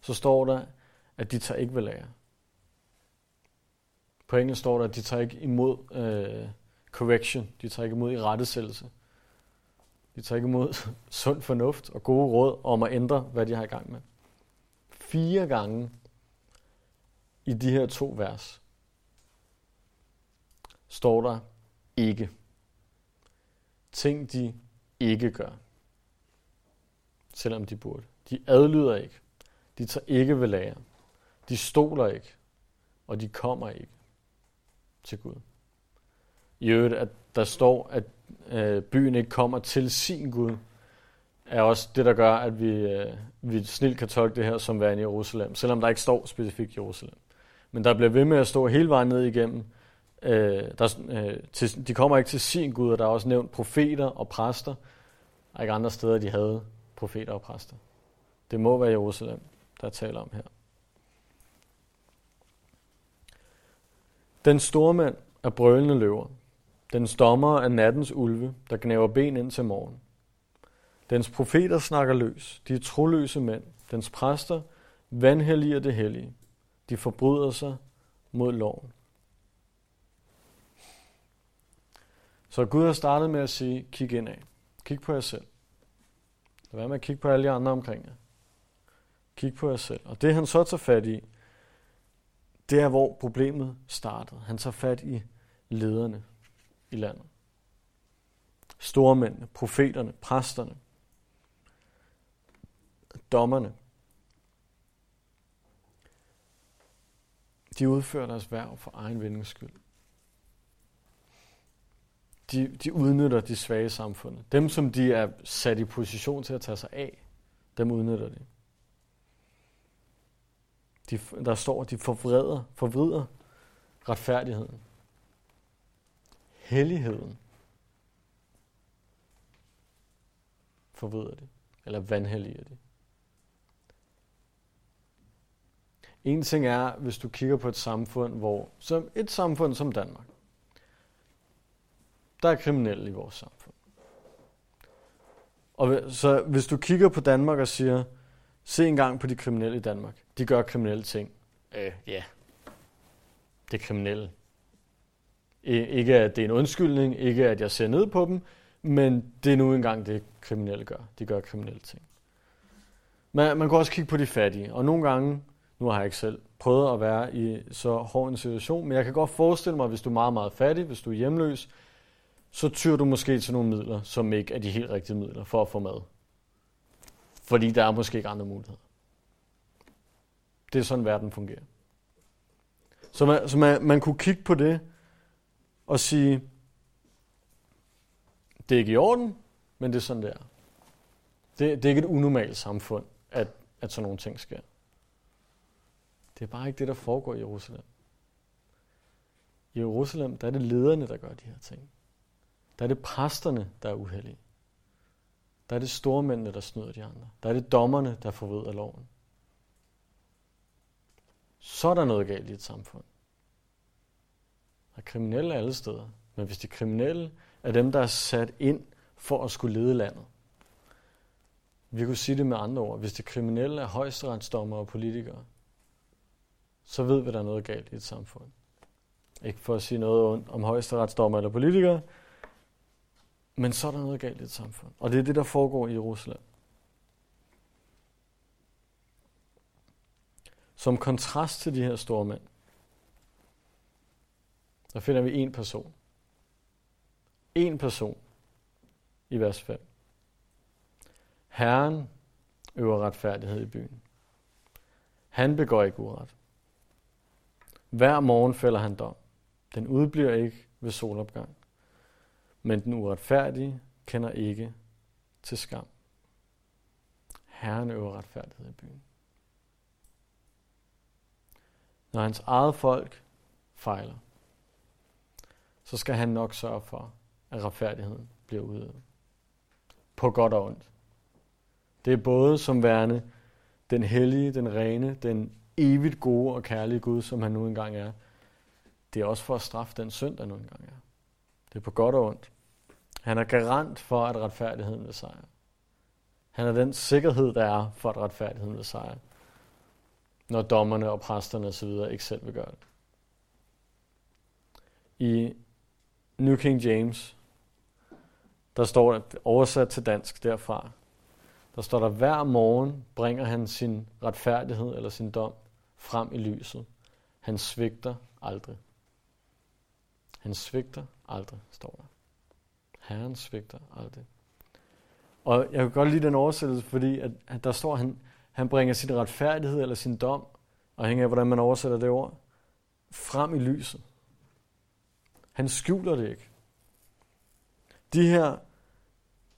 så står der, at de tager ikke ved lære. På engelsk står der, at de tager ikke imod øh, correction, de tager ikke imod i rettesættelse. De tager ikke imod sund fornuft og gode råd om at ændre, hvad de har i gang med. Fire gange i de her to vers står der ikke. Ting, de ikke gør, selvom de burde. De adlyder ikke. De tager ikke ved lære. De stoler ikke. Og de kommer ikke til Gud. I øvrigt, at der står, at øh, byen ikke kommer til sin Gud, er også det, der gør, at vi, øh, vi snilt kan tolke det her som værende i Jerusalem, selvom der ikke står specifikt Jerusalem. Men der bliver ved med at stå hele vejen ned igennem. Øh, der, øh, til, de kommer ikke til sin Gud, og der er også nævnt profeter og præster. Der er ikke andre steder, de havde profeter og præster. Det må være Jerusalem, der taler om her. Den store mand er brølende løver. Den stommer er nattens ulve, der gnæver ben ind til morgen. Dens profeter snakker løs. De er troløse mænd. Dens præster vanhelliger det hellige. De forbryder sig mod loven. Så Gud har startet med at sige, kig ind af. Kig på jer selv. Lad være med at kigge på alle de andre omkring jer. Kig på jer selv. Og det han så tager fat i, det er hvor problemet startede. Han tager fat i lederne i landet. Stormændene, profeterne, præsterne, dommerne. De udfører deres værv for egen vindings skyld. De, de udnytter de svage samfund. Dem, som de er sat i position til at tage sig af, dem udnytter de de der står, at de forvrider, forvrider retfærdigheden. Helligheden forvrider de, eller vanhelliger de. En ting er, hvis du kigger på et samfund, hvor, som et samfund som Danmark, der er kriminelle i vores samfund. Og så hvis du kigger på Danmark og siger, se engang på de kriminelle i Danmark. De gør kriminelle ting. Øh, ja. Det er kriminelle. Ikke at det er en undskyldning, ikke at jeg ser ned på dem, men det er nu engang det, kriminelle gør. De gør kriminelle ting. Man, man kan også kigge på de fattige, og nogle gange nu har jeg ikke selv prøvet at være i så hård en situation, men jeg kan godt forestille mig, hvis du er meget, meget fattig, hvis du er hjemløs, så tyr du måske til nogle midler, som ikke er de helt rigtige midler for at få mad. Fordi der er måske ikke andre muligheder. Det er sådan, verden fungerer. Så man, så man, man kunne kigge på det og sige, det er ikke i orden, men det er sådan, det er. Det, det er ikke et unormalt samfund, at, at sådan nogle ting sker. Det er bare ikke det, der foregår i Jerusalem. I Jerusalem, der er det lederne, der gør de her ting. Der er det præsterne, der er uheldige. Der er det stormændene, der snyder de andre. Der er det dommerne, der forvrider loven. Så er der noget galt i et samfund. Der er kriminelle alle steder. Men hvis de kriminelle er dem, der er sat ind for at skulle lede landet. Vi kunne sige det med andre ord. Hvis de kriminelle er højesteretsdommer og politikere, så ved vi, at der er noget galt i et samfund. Ikke for at sige noget om højesteretsdommer eller politikere, men så er der noget galt i et samfund. Og det er det, der foregår i Jerusalem. Som kontrast til de her store mænd, der finder vi en person. En person i vers 5. Herren øver retfærdighed i byen. Han begår ikke uret. Hver morgen fælder han dom. Den udbliver ikke ved solopgang. Men den uretfærdige kender ikke til skam. Herren øver retfærdighed i byen. Når hans eget folk fejler, så skal han nok sørge for, at retfærdigheden bliver udøvet. På godt og ondt. Det er både som værende den hellige, den rene, den evigt gode og kærlige Gud, som han nu engang er. Det er også for at straffe den synd, der nu engang er. Det er på godt og ondt. Han er garant for, at retfærdigheden vil sejre. Han er den sikkerhed, der er for, at retfærdigheden vil sejre. Når dommerne og præsterne osv. ikke selv vil gøre det. I New King James, der står oversat til dansk derfra, der står der, hver morgen bringer han sin retfærdighed eller sin dom frem i lyset. Han svigter aldrig. Han svigter aldrig, står der. Herren svigter aldrig. Og jeg kan godt lide den oversættelse, fordi at, at der står, at han, han bringer sin retfærdighed eller sin dom, og hænger af, hvordan man oversætter det ord, frem i lyset. Han skjuler det ikke. De her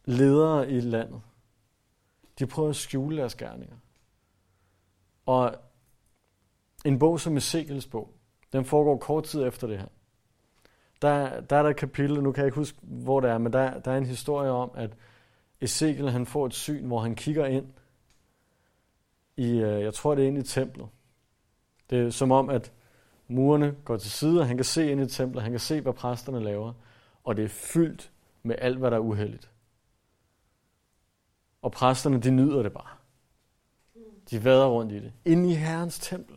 ledere i landet, de prøver at skjule deres gerninger. Og en bog som Ezekiels bog, den foregår kort tid efter det her. Der, der er der et kapitel, nu kan jeg ikke huske, hvor det er, men der, der er en historie om, at Ezekiel han får et syn, hvor han kigger ind i, øh, jeg tror det er ind i templet. Det er som om, at murene går til side, og han kan se ind i templet, han kan se, hvad præsterne laver, og det er fyldt med alt, hvad der er uheldigt. Og præsterne, de nyder det bare. De vader rundt i det. Inde i Herrens tempel.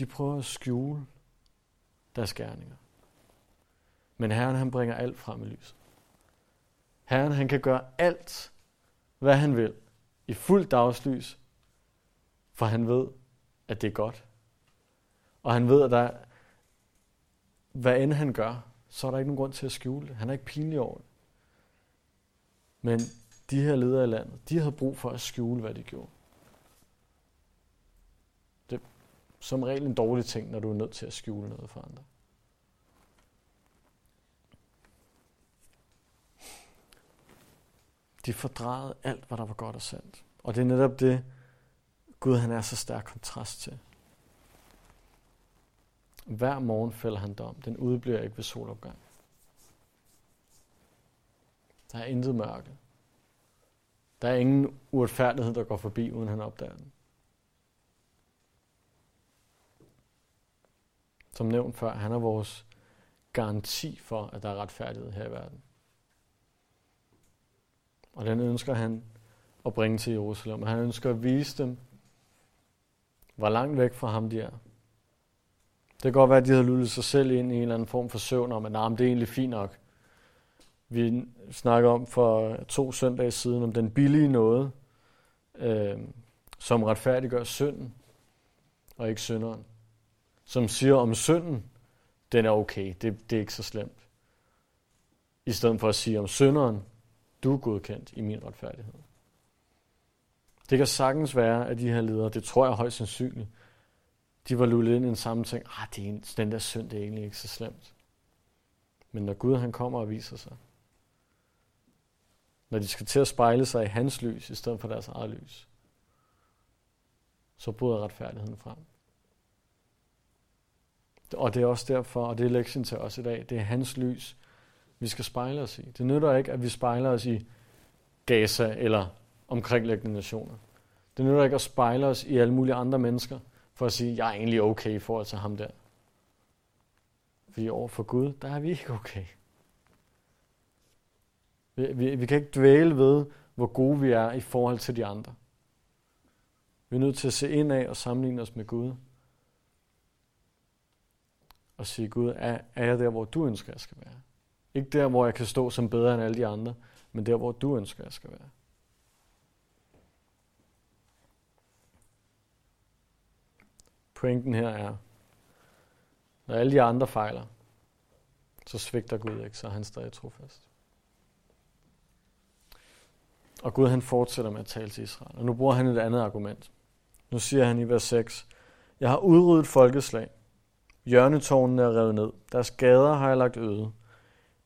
De prøver at skjule deres gerninger. Men Herren, han bringer alt frem i lyset. Herren, han kan gøre alt, hvad han vil, i fuld dagslys, for han ved, at det er godt. Og han ved, at der, hvad end han gør, så er der ikke nogen grund til at skjule det. Han er ikke pinlig over det. Men de her ledere i landet, de havde brug for at skjule, hvad de gjorde. Det er som regel en dårlig ting, når du er nødt til at skjule noget for andre. De fordrejede alt, hvad der var godt og sandt. Og det er netop det, Gud han er så stærk kontrast til. Hver morgen fælder han dom. Den udbliver ikke ved solopgang. Der er intet mørke. Der er ingen uretfærdighed, der går forbi, uden han opdager den. Som nævnt før, han er vores garanti for, at der er retfærdighed her i verden. Og den ønsker han at bringe til Jerusalem. Og han ønsker at vise dem, hvor langt væk fra ham de er. Det kan godt være, at de har lullet sig selv ind i en eller anden form for søvn om, at nah, det er egentlig fint nok. Vi snakker om for to søndage siden om den billige noget, øh, som retfærdiggør synden, og ikke synderen. Som siger om synden, den er okay, det, det er ikke så slemt. I stedet for at sige om synderen, du er godkendt i min retfærdighed. Det kan sagtens være, at de her ledere, det tror jeg højst sandsynligt, de var lullet ind i en samme ting. Ah, det er en, den der synd, det er egentlig ikke så slemt. Men når Gud han kommer og viser sig, når de skal til at spejle sig i hans lys, i stedet for deres eget lys, så bryder retfærdigheden frem. Og det er også derfor, og det er lektionen til os i dag, det er hans lys, vi skal spejle os i. Det nytter ikke, at vi spejler os i Gaza eller omkringliggende nationer. Det nytter ikke at spejle os i alle mulige andre mennesker, for at sige, jeg er egentlig okay i forhold til ham der. Fordi over for Gud, der er vi ikke okay. Vi, vi, vi kan ikke dvæle ved, hvor gode vi er i forhold til de andre. Vi er nødt til at se ind af og sammenligne os med Gud. Og sige, Gud, er, er jeg der, hvor du ønsker, jeg skal være? Ikke der, hvor jeg kan stå som bedre end alle de andre, men der, hvor du ønsker, jeg skal være. Pointen her er, når alle de andre fejler, så svigter Gud ikke, så er han stadig trofast. Og Gud han fortsætter med at tale til Israel. Og nu bruger han et andet argument. Nu siger han i vers 6, Jeg har udryddet folkeslag. Hjørnetårnene er revet ned. Deres gader har jeg lagt øde.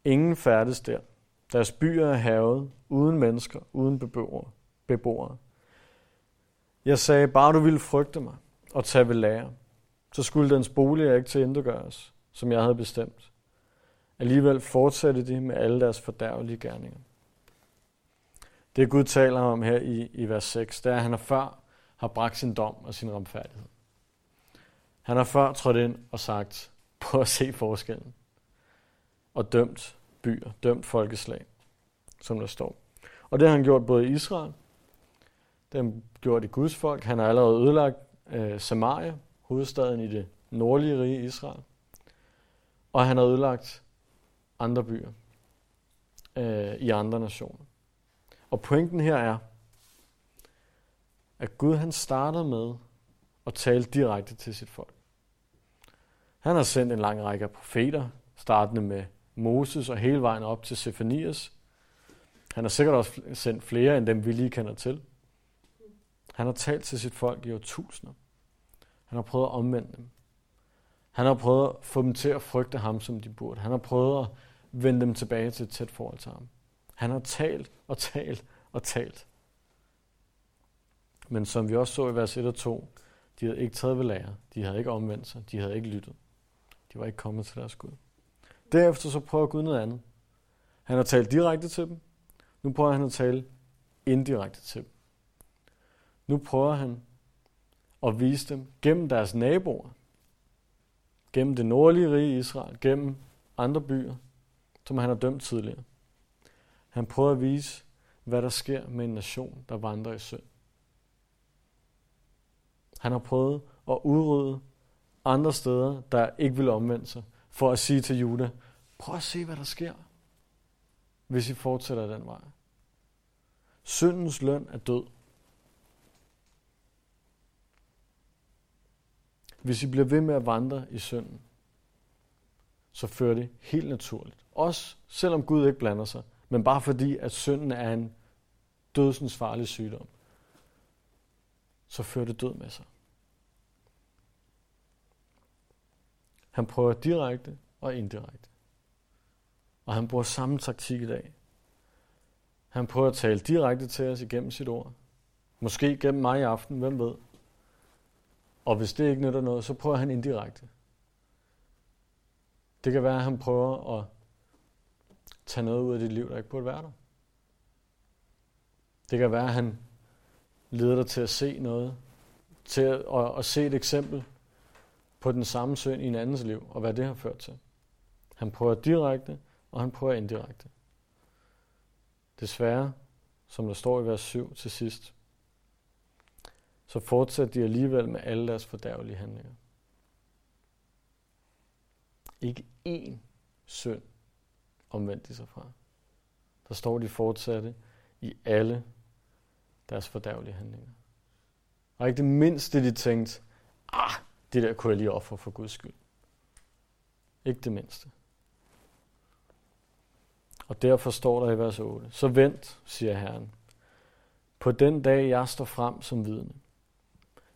Ingen færdes der. Deres byer er havet, uden mennesker, uden beboere. beboere. Jeg sagde, bare du ville frygte mig og tage ved lære, så skulle dens boliger ikke til gøres, som jeg havde bestemt. Alligevel fortsatte de med alle deres fordærvelige gerninger. Det Gud taler om her i, i vers 6, det er, at han har før har bragt sin dom og sin retfærdighed. Han har før trådt ind og sagt, prøv at se forskellen og dømt byer, dømt folkeslag, som der står. Og det har han gjort både i Israel, det har han gjort i Guds folk. Han har allerede ødelagt øh, Samaria, hovedstaden i det nordlige rige Israel. Og han har ødelagt andre byer øh, i andre nationer. Og pointen her er, at Gud han starter med at tale direkte til sit folk. Han har sendt en lang række profeter, startende med Moses og hele vejen op til Sefanias. Han har sikkert også sendt flere end dem, vi lige kender til. Han har talt til sit folk i årtusinder. Han har prøvet at omvende dem. Han har prøvet at få dem til at frygte ham, som de burde. Han har prøvet at vende dem tilbage til et tæt forhold til ham. Han har talt og talt og talt. Men som vi også så i vers 1 og 2, de havde ikke taget ved lære. De havde ikke omvendt sig. De havde ikke lyttet. De var ikke kommet til deres Gud. Derefter så prøver Gud noget andet. Han har talt direkte til dem. Nu prøver han at tale indirekte til dem. Nu prøver han at vise dem gennem deres naboer, gennem det nordlige rige Israel, gennem andre byer, som han har dømt tidligere. Han prøver at vise, hvad der sker med en nation, der vandrer i synd. Han har prøvet at udrydde andre steder, der ikke vil omvende sig, for at sige til Juda, prøv at se, hvad der sker, hvis I fortsætter den vej. Syndens løn er død. Hvis I bliver ved med at vandre i synden, så fører det helt naturligt. Også selvom Gud ikke blander sig, men bare fordi, at synden er en dødsens farlig sygdom, så fører det død med sig. Han prøver direkte og indirekte. Og han bruger samme taktik i dag. Han prøver at tale direkte til os igennem sit ord. Måske gennem mig i aften, hvem ved. Og hvis det ikke nytter noget, så prøver han indirekte. Det kan være, at han prøver at tage noget ud af dit liv, der ikke burde være der. Det kan være, at han leder dig til at se noget, til at, at, at se et eksempel på den samme synd i en andens liv, og hvad det har ført til. Han prøver direkte, og han prøver indirekte. Desværre, som der står i vers 7 til sidst, så fortsætter de alligevel med alle deres fordærvelige handlinger. Ikke én synd omvendte de sig fra. Der står de fortsatte i alle deres fordærvelige handlinger. Og ikke det mindste, de tænkte, ah, det der kunne jeg lige ofre for Guds skyld. Ikke det mindste. Og derfor står der i vers 8, så vent, siger Herren, på den dag, jeg står frem som vidne.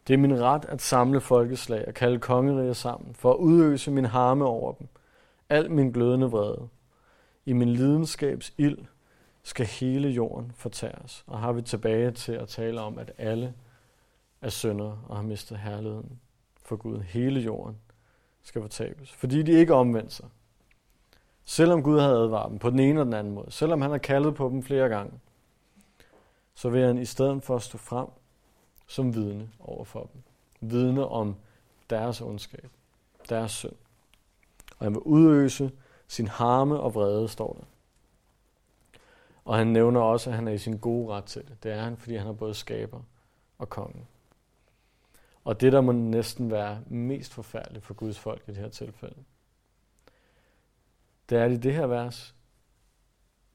Det er min ret at samle folkeslag og kalde kongeriger sammen, for at udøse min harme over dem, al min glødende vrede. I min lidenskabs ild skal hele jorden fortæres. Og har vi tilbage til at tale om, at alle er syndere og har mistet herligheden for Gud. Hele jorden skal fortabes, fordi de ikke omvendte sig. Selvom Gud havde advaret dem på den ene og den anden måde, selvom han har kaldet på dem flere gange, så vil han i stedet for at stå frem som vidne over for dem. Vidne om deres ondskab, deres synd. Og han vil udøse sin harme og vrede, står der. Og han nævner også, at han er i sin gode ret til det. Det er han, fordi han er både skaber og konge. Og det, der må næsten være mest forfærdeligt for Guds folk i det her tilfælde, det er i det her vers,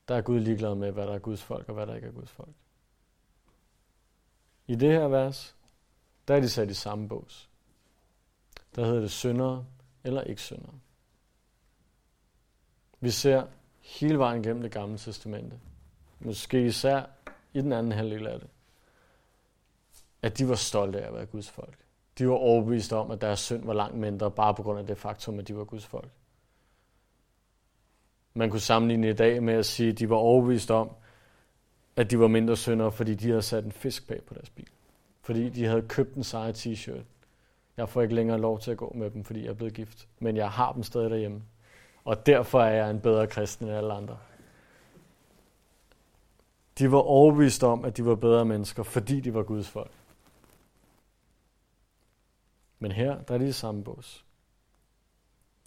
der er Gud ligeglad med, hvad der er Guds folk og hvad der ikke er Guds folk. I det her vers, der er de sat i samme bås. Der hedder det syndere eller ikke syndere. Vi ser hele vejen gennem det gamle testamente, måske især i den anden halvdel af det, at de var stolte af at være Guds folk. De var overbevist om, at deres synd var langt mindre, bare på grund af det faktum, at de var Guds folk. Man kunne sammenligne i dag med at sige, at de var overbevist om, at de var mindre syndere, fordi de havde sat en fisk bag på deres bil. Fordi de havde købt en seje t-shirt. Jeg får ikke længere lov til at gå med dem, fordi jeg er blevet gift. Men jeg har dem stadig derhjemme. Og derfor er jeg en bedre kristen end alle andre. De var overbevist om, at de var bedre mennesker, fordi de var Guds folk. Men her, der er det samme bås.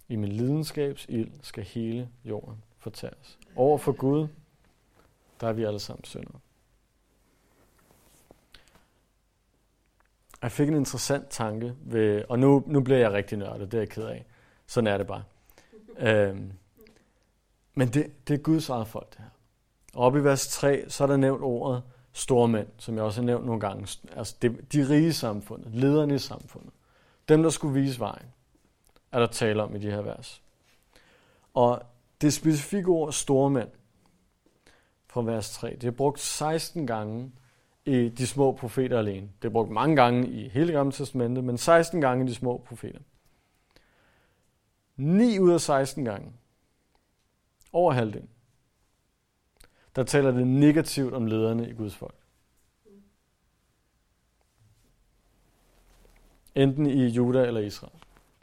I min lidenskabs ild skal hele jorden fortæres. Over for Gud, der er vi alle sammen syndere. Jeg fik en interessant tanke, ved, og nu, nu bliver jeg rigtig nørdet, det er jeg ked af. Sådan er det bare. Øhm, men det, det er Guds eget folk, det her. Og oppe i vers 3, så er der nævnt ordet stormænd, som jeg også har nævnt nogle gange. Altså det, de rige i samfundet, lederne i samfundet. Dem, der skulle vise vejen, er der tale om i de her vers. Og det specifikke ord stormænd fra vers 3, det er brugt 16 gange i de små profeter alene. Det er brugt mange gange i hele Gamle Testamentet, men 16 gange i de små profeter. 9 ud af 16 gange, over halvdelen, der taler det negativt om lederne i Guds folk. Enten i Juda eller Israel.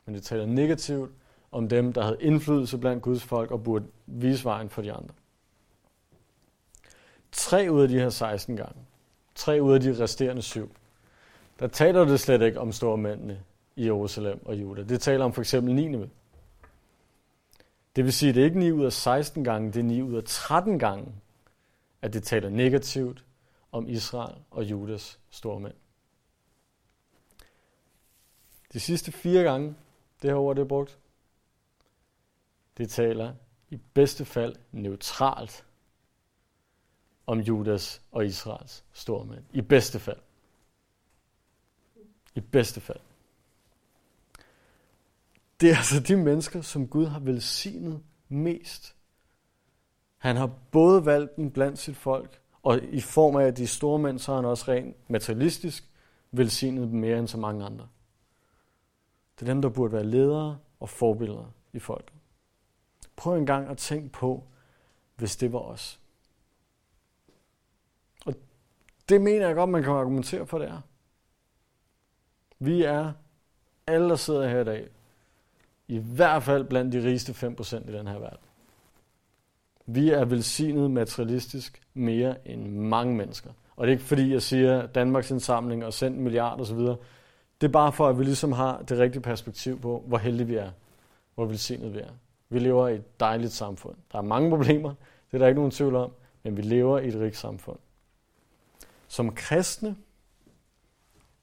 Men det taler negativt om dem, der havde indflydelse blandt Guds folk og burde vise vejen for de andre. tre ud af de her 16 gange, tre ud af de resterende syv, der taler det slet ikke om stormændene i Jerusalem og Juda. Det taler om for eksempel Nineve. Det vil sige, at det er ikke 9 ud af 16 gange, det er 9 ud af 13 gange, at det taler negativt om Israel og Judas stormænd. De sidste fire gange, det her ord det er brugt, det taler i bedste fald neutralt om Judas og Israels stormænd. I bedste fald. I bedste fald. Det er altså de mennesker, som Gud har velsignet mest. Han har både valgt dem blandt sit folk, og i form af, at de store mænd, så har han også rent materialistisk velsignet dem mere end så mange andre. Det er dem, der burde være ledere og forbilleder i folket. Prøv en gang at tænke på, hvis det var os. Og det mener jeg godt, man kan argumentere for, det er. Vi er, alle der sidder her i dag, i hvert fald blandt de rigeste 5% i den her verden. Vi er velsignet materialistisk mere end mange mennesker. Og det er ikke fordi, jeg siger Danmarks indsamling og send milliarder osv. Det er bare for, at vi ligesom har det rigtige perspektiv på, hvor heldige vi er. Hvor velsignet vi er. Vi lever i et dejligt samfund. Der er mange problemer, det er der ikke nogen tvivl om, men vi lever i et rigt samfund. Som kristne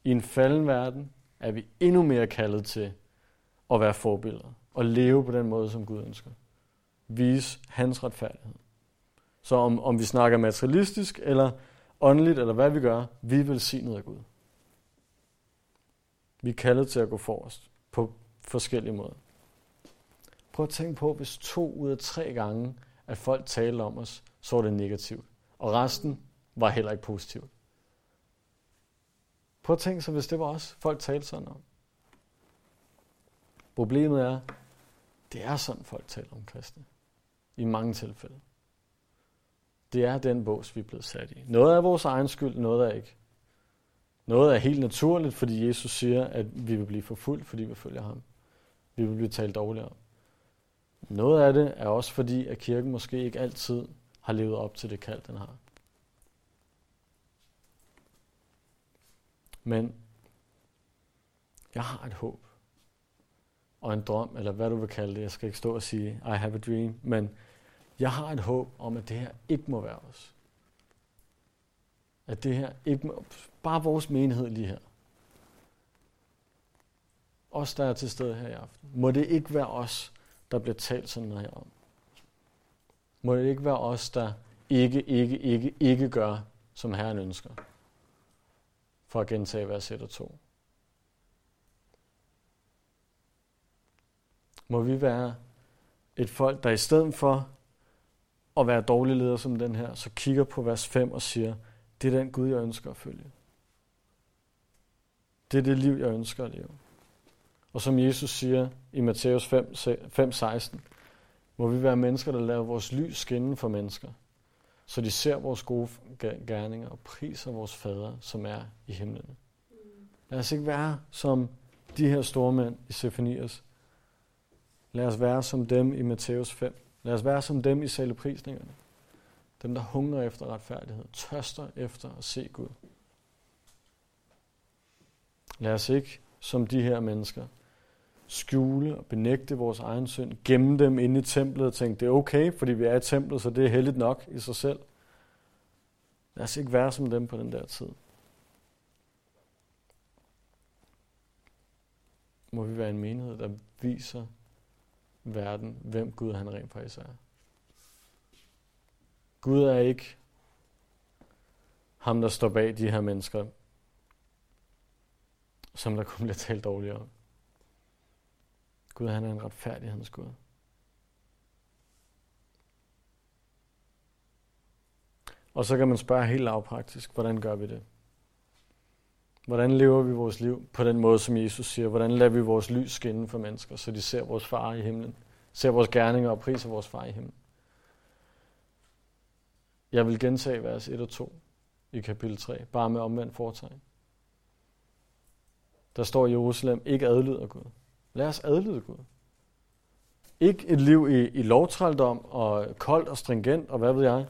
i en falden verden er vi endnu mere kaldet til at være forbilleder og leve på den måde, som Gud ønsker. Vise hans retfærdighed. Så om, om vi snakker materialistisk eller åndeligt, eller hvad vi gør, vi vil sige noget af Gud. Vi er kaldet til at gå forrest på forskellige måder. Prøv at tænke på, hvis to ud af tre gange, at folk talte om os, så var det negativt. Og resten var heller ikke positivt. Prøv at tænke sig, hvis det var os, folk talte sådan om. Problemet er, det er sådan, folk taler om kristne. I mange tilfælde. Det er den bås, vi er blevet sat i. Noget er vores egen skyld, noget er ikke. Noget er helt naturligt, fordi Jesus siger, at vi vil blive forfulgt, fordi vi følger ham. Vi vil blive talt dårligt om. Noget af det er også fordi, at kirken måske ikke altid har levet op til det kald, den har. Men jeg har et håb og en drøm, eller hvad du vil kalde det. Jeg skal ikke stå og sige, I have a dream, men jeg har et håb om, at det her ikke må være os. At det her ikke bare vores menighed lige her. Os, der er til stede her i aften. Må det ikke være os, der bliver talt sådan her om. Må det ikke være os, der ikke, ikke, ikke, ikke gør, som Herren ønsker. For at gentage vers 1 og 2. Må vi være et folk, der i stedet for at være dårlige ledere som den her, så kigger på vers 5 og siger, det er den Gud, jeg ønsker at følge. Det er det liv, jeg ønsker at leve. Og som Jesus siger i Matthæus 5:16, må vi være mennesker, der lader vores lys skinne for mennesker, så de ser vores gode gerninger og priser vores fader, som er i himlen. Lad os ikke være som de her store mænd i Sefanias. Lad os være som dem i Matthæus 5. Lad os være som dem i saleprisningerne. Dem, der hungrer efter retfærdighed, tørster efter at se Gud. Lad os ikke som de her mennesker skjule og benægte vores egen synd, gemme dem inde i templet og tænke, det er okay, fordi vi er i templet, så det er heldigt nok i sig selv. Lad os ikke være som dem på den der tid. Må vi være en menighed, der viser verden, hvem Gud han rent faktisk er. Gud er ikke ham, der står bag de her mennesker, som der kun bliver talt dårligt om. Gud han er en retfærdighedens Gud. Og så kan man spørge helt lavpraktisk, hvordan gør vi det? Hvordan lever vi vores liv på den måde, som Jesus siger? Hvordan lader vi vores lys skinne for mennesker, så de ser vores far i himlen? Ser vores gerninger og priser vores far i himlen? Jeg vil gentage vers 1 og 2 i kapitel 3, bare med omvendt foretegn. Der står i Jerusalem, ikke adlyder Gud. Lad os adlyde Gud. Ikke et liv i, i lovtrældom og koldt og stringent og hvad ved jeg,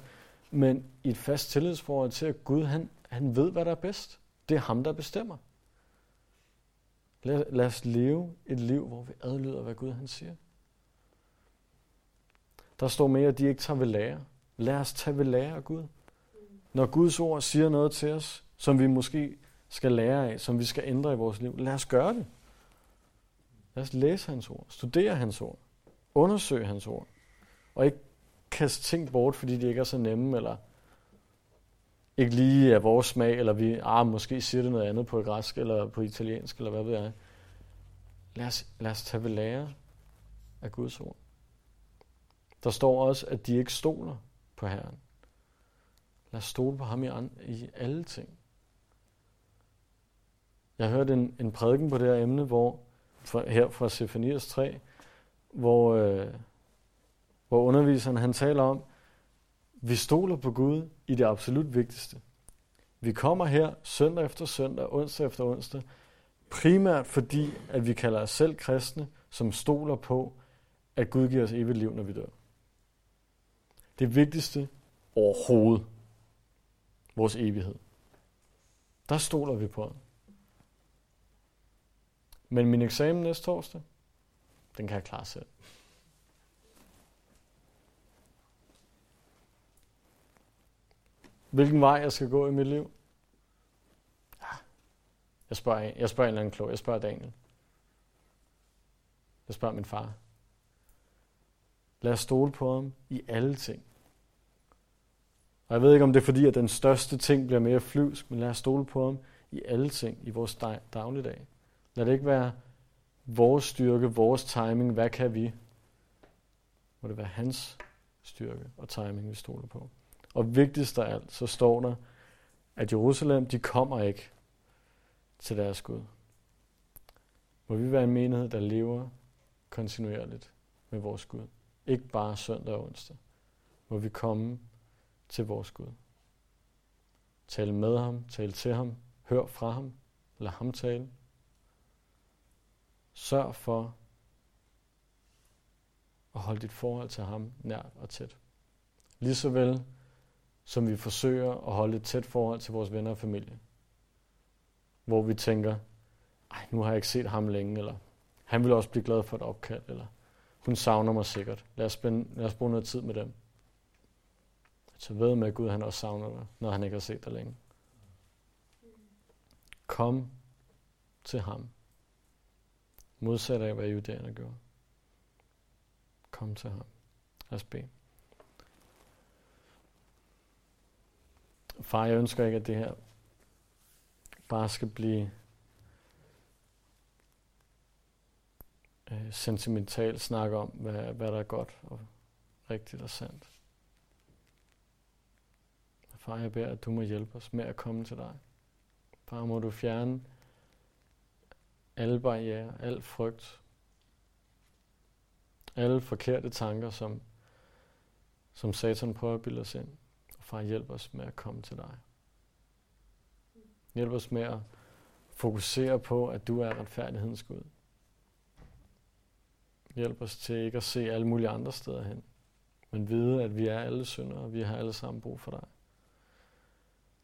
men i et fast tillidsforhold til, at Gud han, han ved, hvad der er bedst. Det er ham, der bestemmer. Lad, lad os leve et liv, hvor vi adlyder, hvad Gud han siger. Der står mere, at de ikke tager ved lære. Lad os tage ved lære af Gud. Når Guds ord siger noget til os, som vi måske skal lære af, som vi skal ændre i vores liv, lad os gøre det. Lad os læse hans ord, studere hans ord, undersøge hans ord, og ikke kaste ting bort, fordi de ikke er så nemme, eller ikke lige er vores smag, eller vi ah, måske siger det noget andet på græsk, eller på italiensk, eller hvad ved jeg. Lad os, lad os tage ved lære af Guds ord. Der står også, at de ikke stoler på Herren. Lad os stole på ham i, an, i alle ting. Jeg hørte en, en prædiken på det her emne, hvor fra, her fra Sefanias 3, hvor, øh, hvor underviseren han taler om, vi stoler på Gud i det absolut vigtigste. Vi kommer her søndag efter søndag, onsdag efter onsdag, primært fordi, at vi kalder os selv kristne, som stoler på, at Gud giver os evigt liv, når vi dør. Det vigtigste overhovedet, vores evighed. Der stoler vi på. Men min eksamen næste torsdag, den kan jeg klare selv. Hvilken vej jeg skal gå i mit liv? Jeg spørger, en, jeg spørger en eller anden klog. Jeg spørger Daniel. Jeg spørger min far. Lad os stole på ham i alle ting. Og jeg ved ikke, om det er fordi, at den største ting bliver mere flyvsk, men lad os stole på ham i alle ting i vores dagligdag. Lad det ikke være vores styrke, vores timing, hvad kan vi? Må det være hans styrke og timing, vi stoler på. Og vigtigst af alt, så står der, at Jerusalem, de kommer ikke til deres Gud. Må vi være en menighed, der lever kontinuerligt med vores Gud. Ikke bare søndag og onsdag. Må vi komme til vores Gud. Tal med ham, tal til ham, hør fra ham, lad ham tale. Sørg for at holde dit forhold til ham nært og tæt. Ligesåvel som vi forsøger at holde et tæt forhold til vores venner og familie. Hvor vi tænker, ej, nu har jeg ikke set ham længe, eller han vil også blive glad for et opkald, eller hun savner mig sikkert. Lad os, spænde, lad os bruge noget tid med dem. Så ved med, at Gud han også savner dig, når han ikke har set dig længe. Kom til ham. Modsat af, hvad judæerne gjorde. Kom til ham. Lad os bede. Far, jeg ønsker ikke, at det her bare skal blive øh, sentimental snak om, hvad, hvad der er godt og rigtigt og sandt. Far, jeg beder, at du må hjælpe os med at komme til dig. Far, må du fjerne alle barriere, al frygt, alle forkerte tanker, som, som Satan prøver at bilde os ind. Og far, hjælp os med at komme til dig. Hjælp os med at fokusere på, at du er retfærdighedens Gud. Hjælp os til ikke at se alle mulige andre steder hen, men vide, at vi er alle syndere, og vi har alle sammen brug for dig.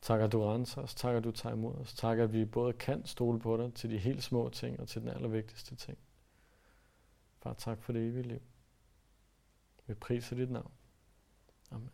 Tak, at du renser os. Tak, at du tager imod os. Tak, at vi både kan stole på dig til de helt små ting og til den allervigtigste ting. Far, tak for det evige liv. Vi priser dit navn. Amen.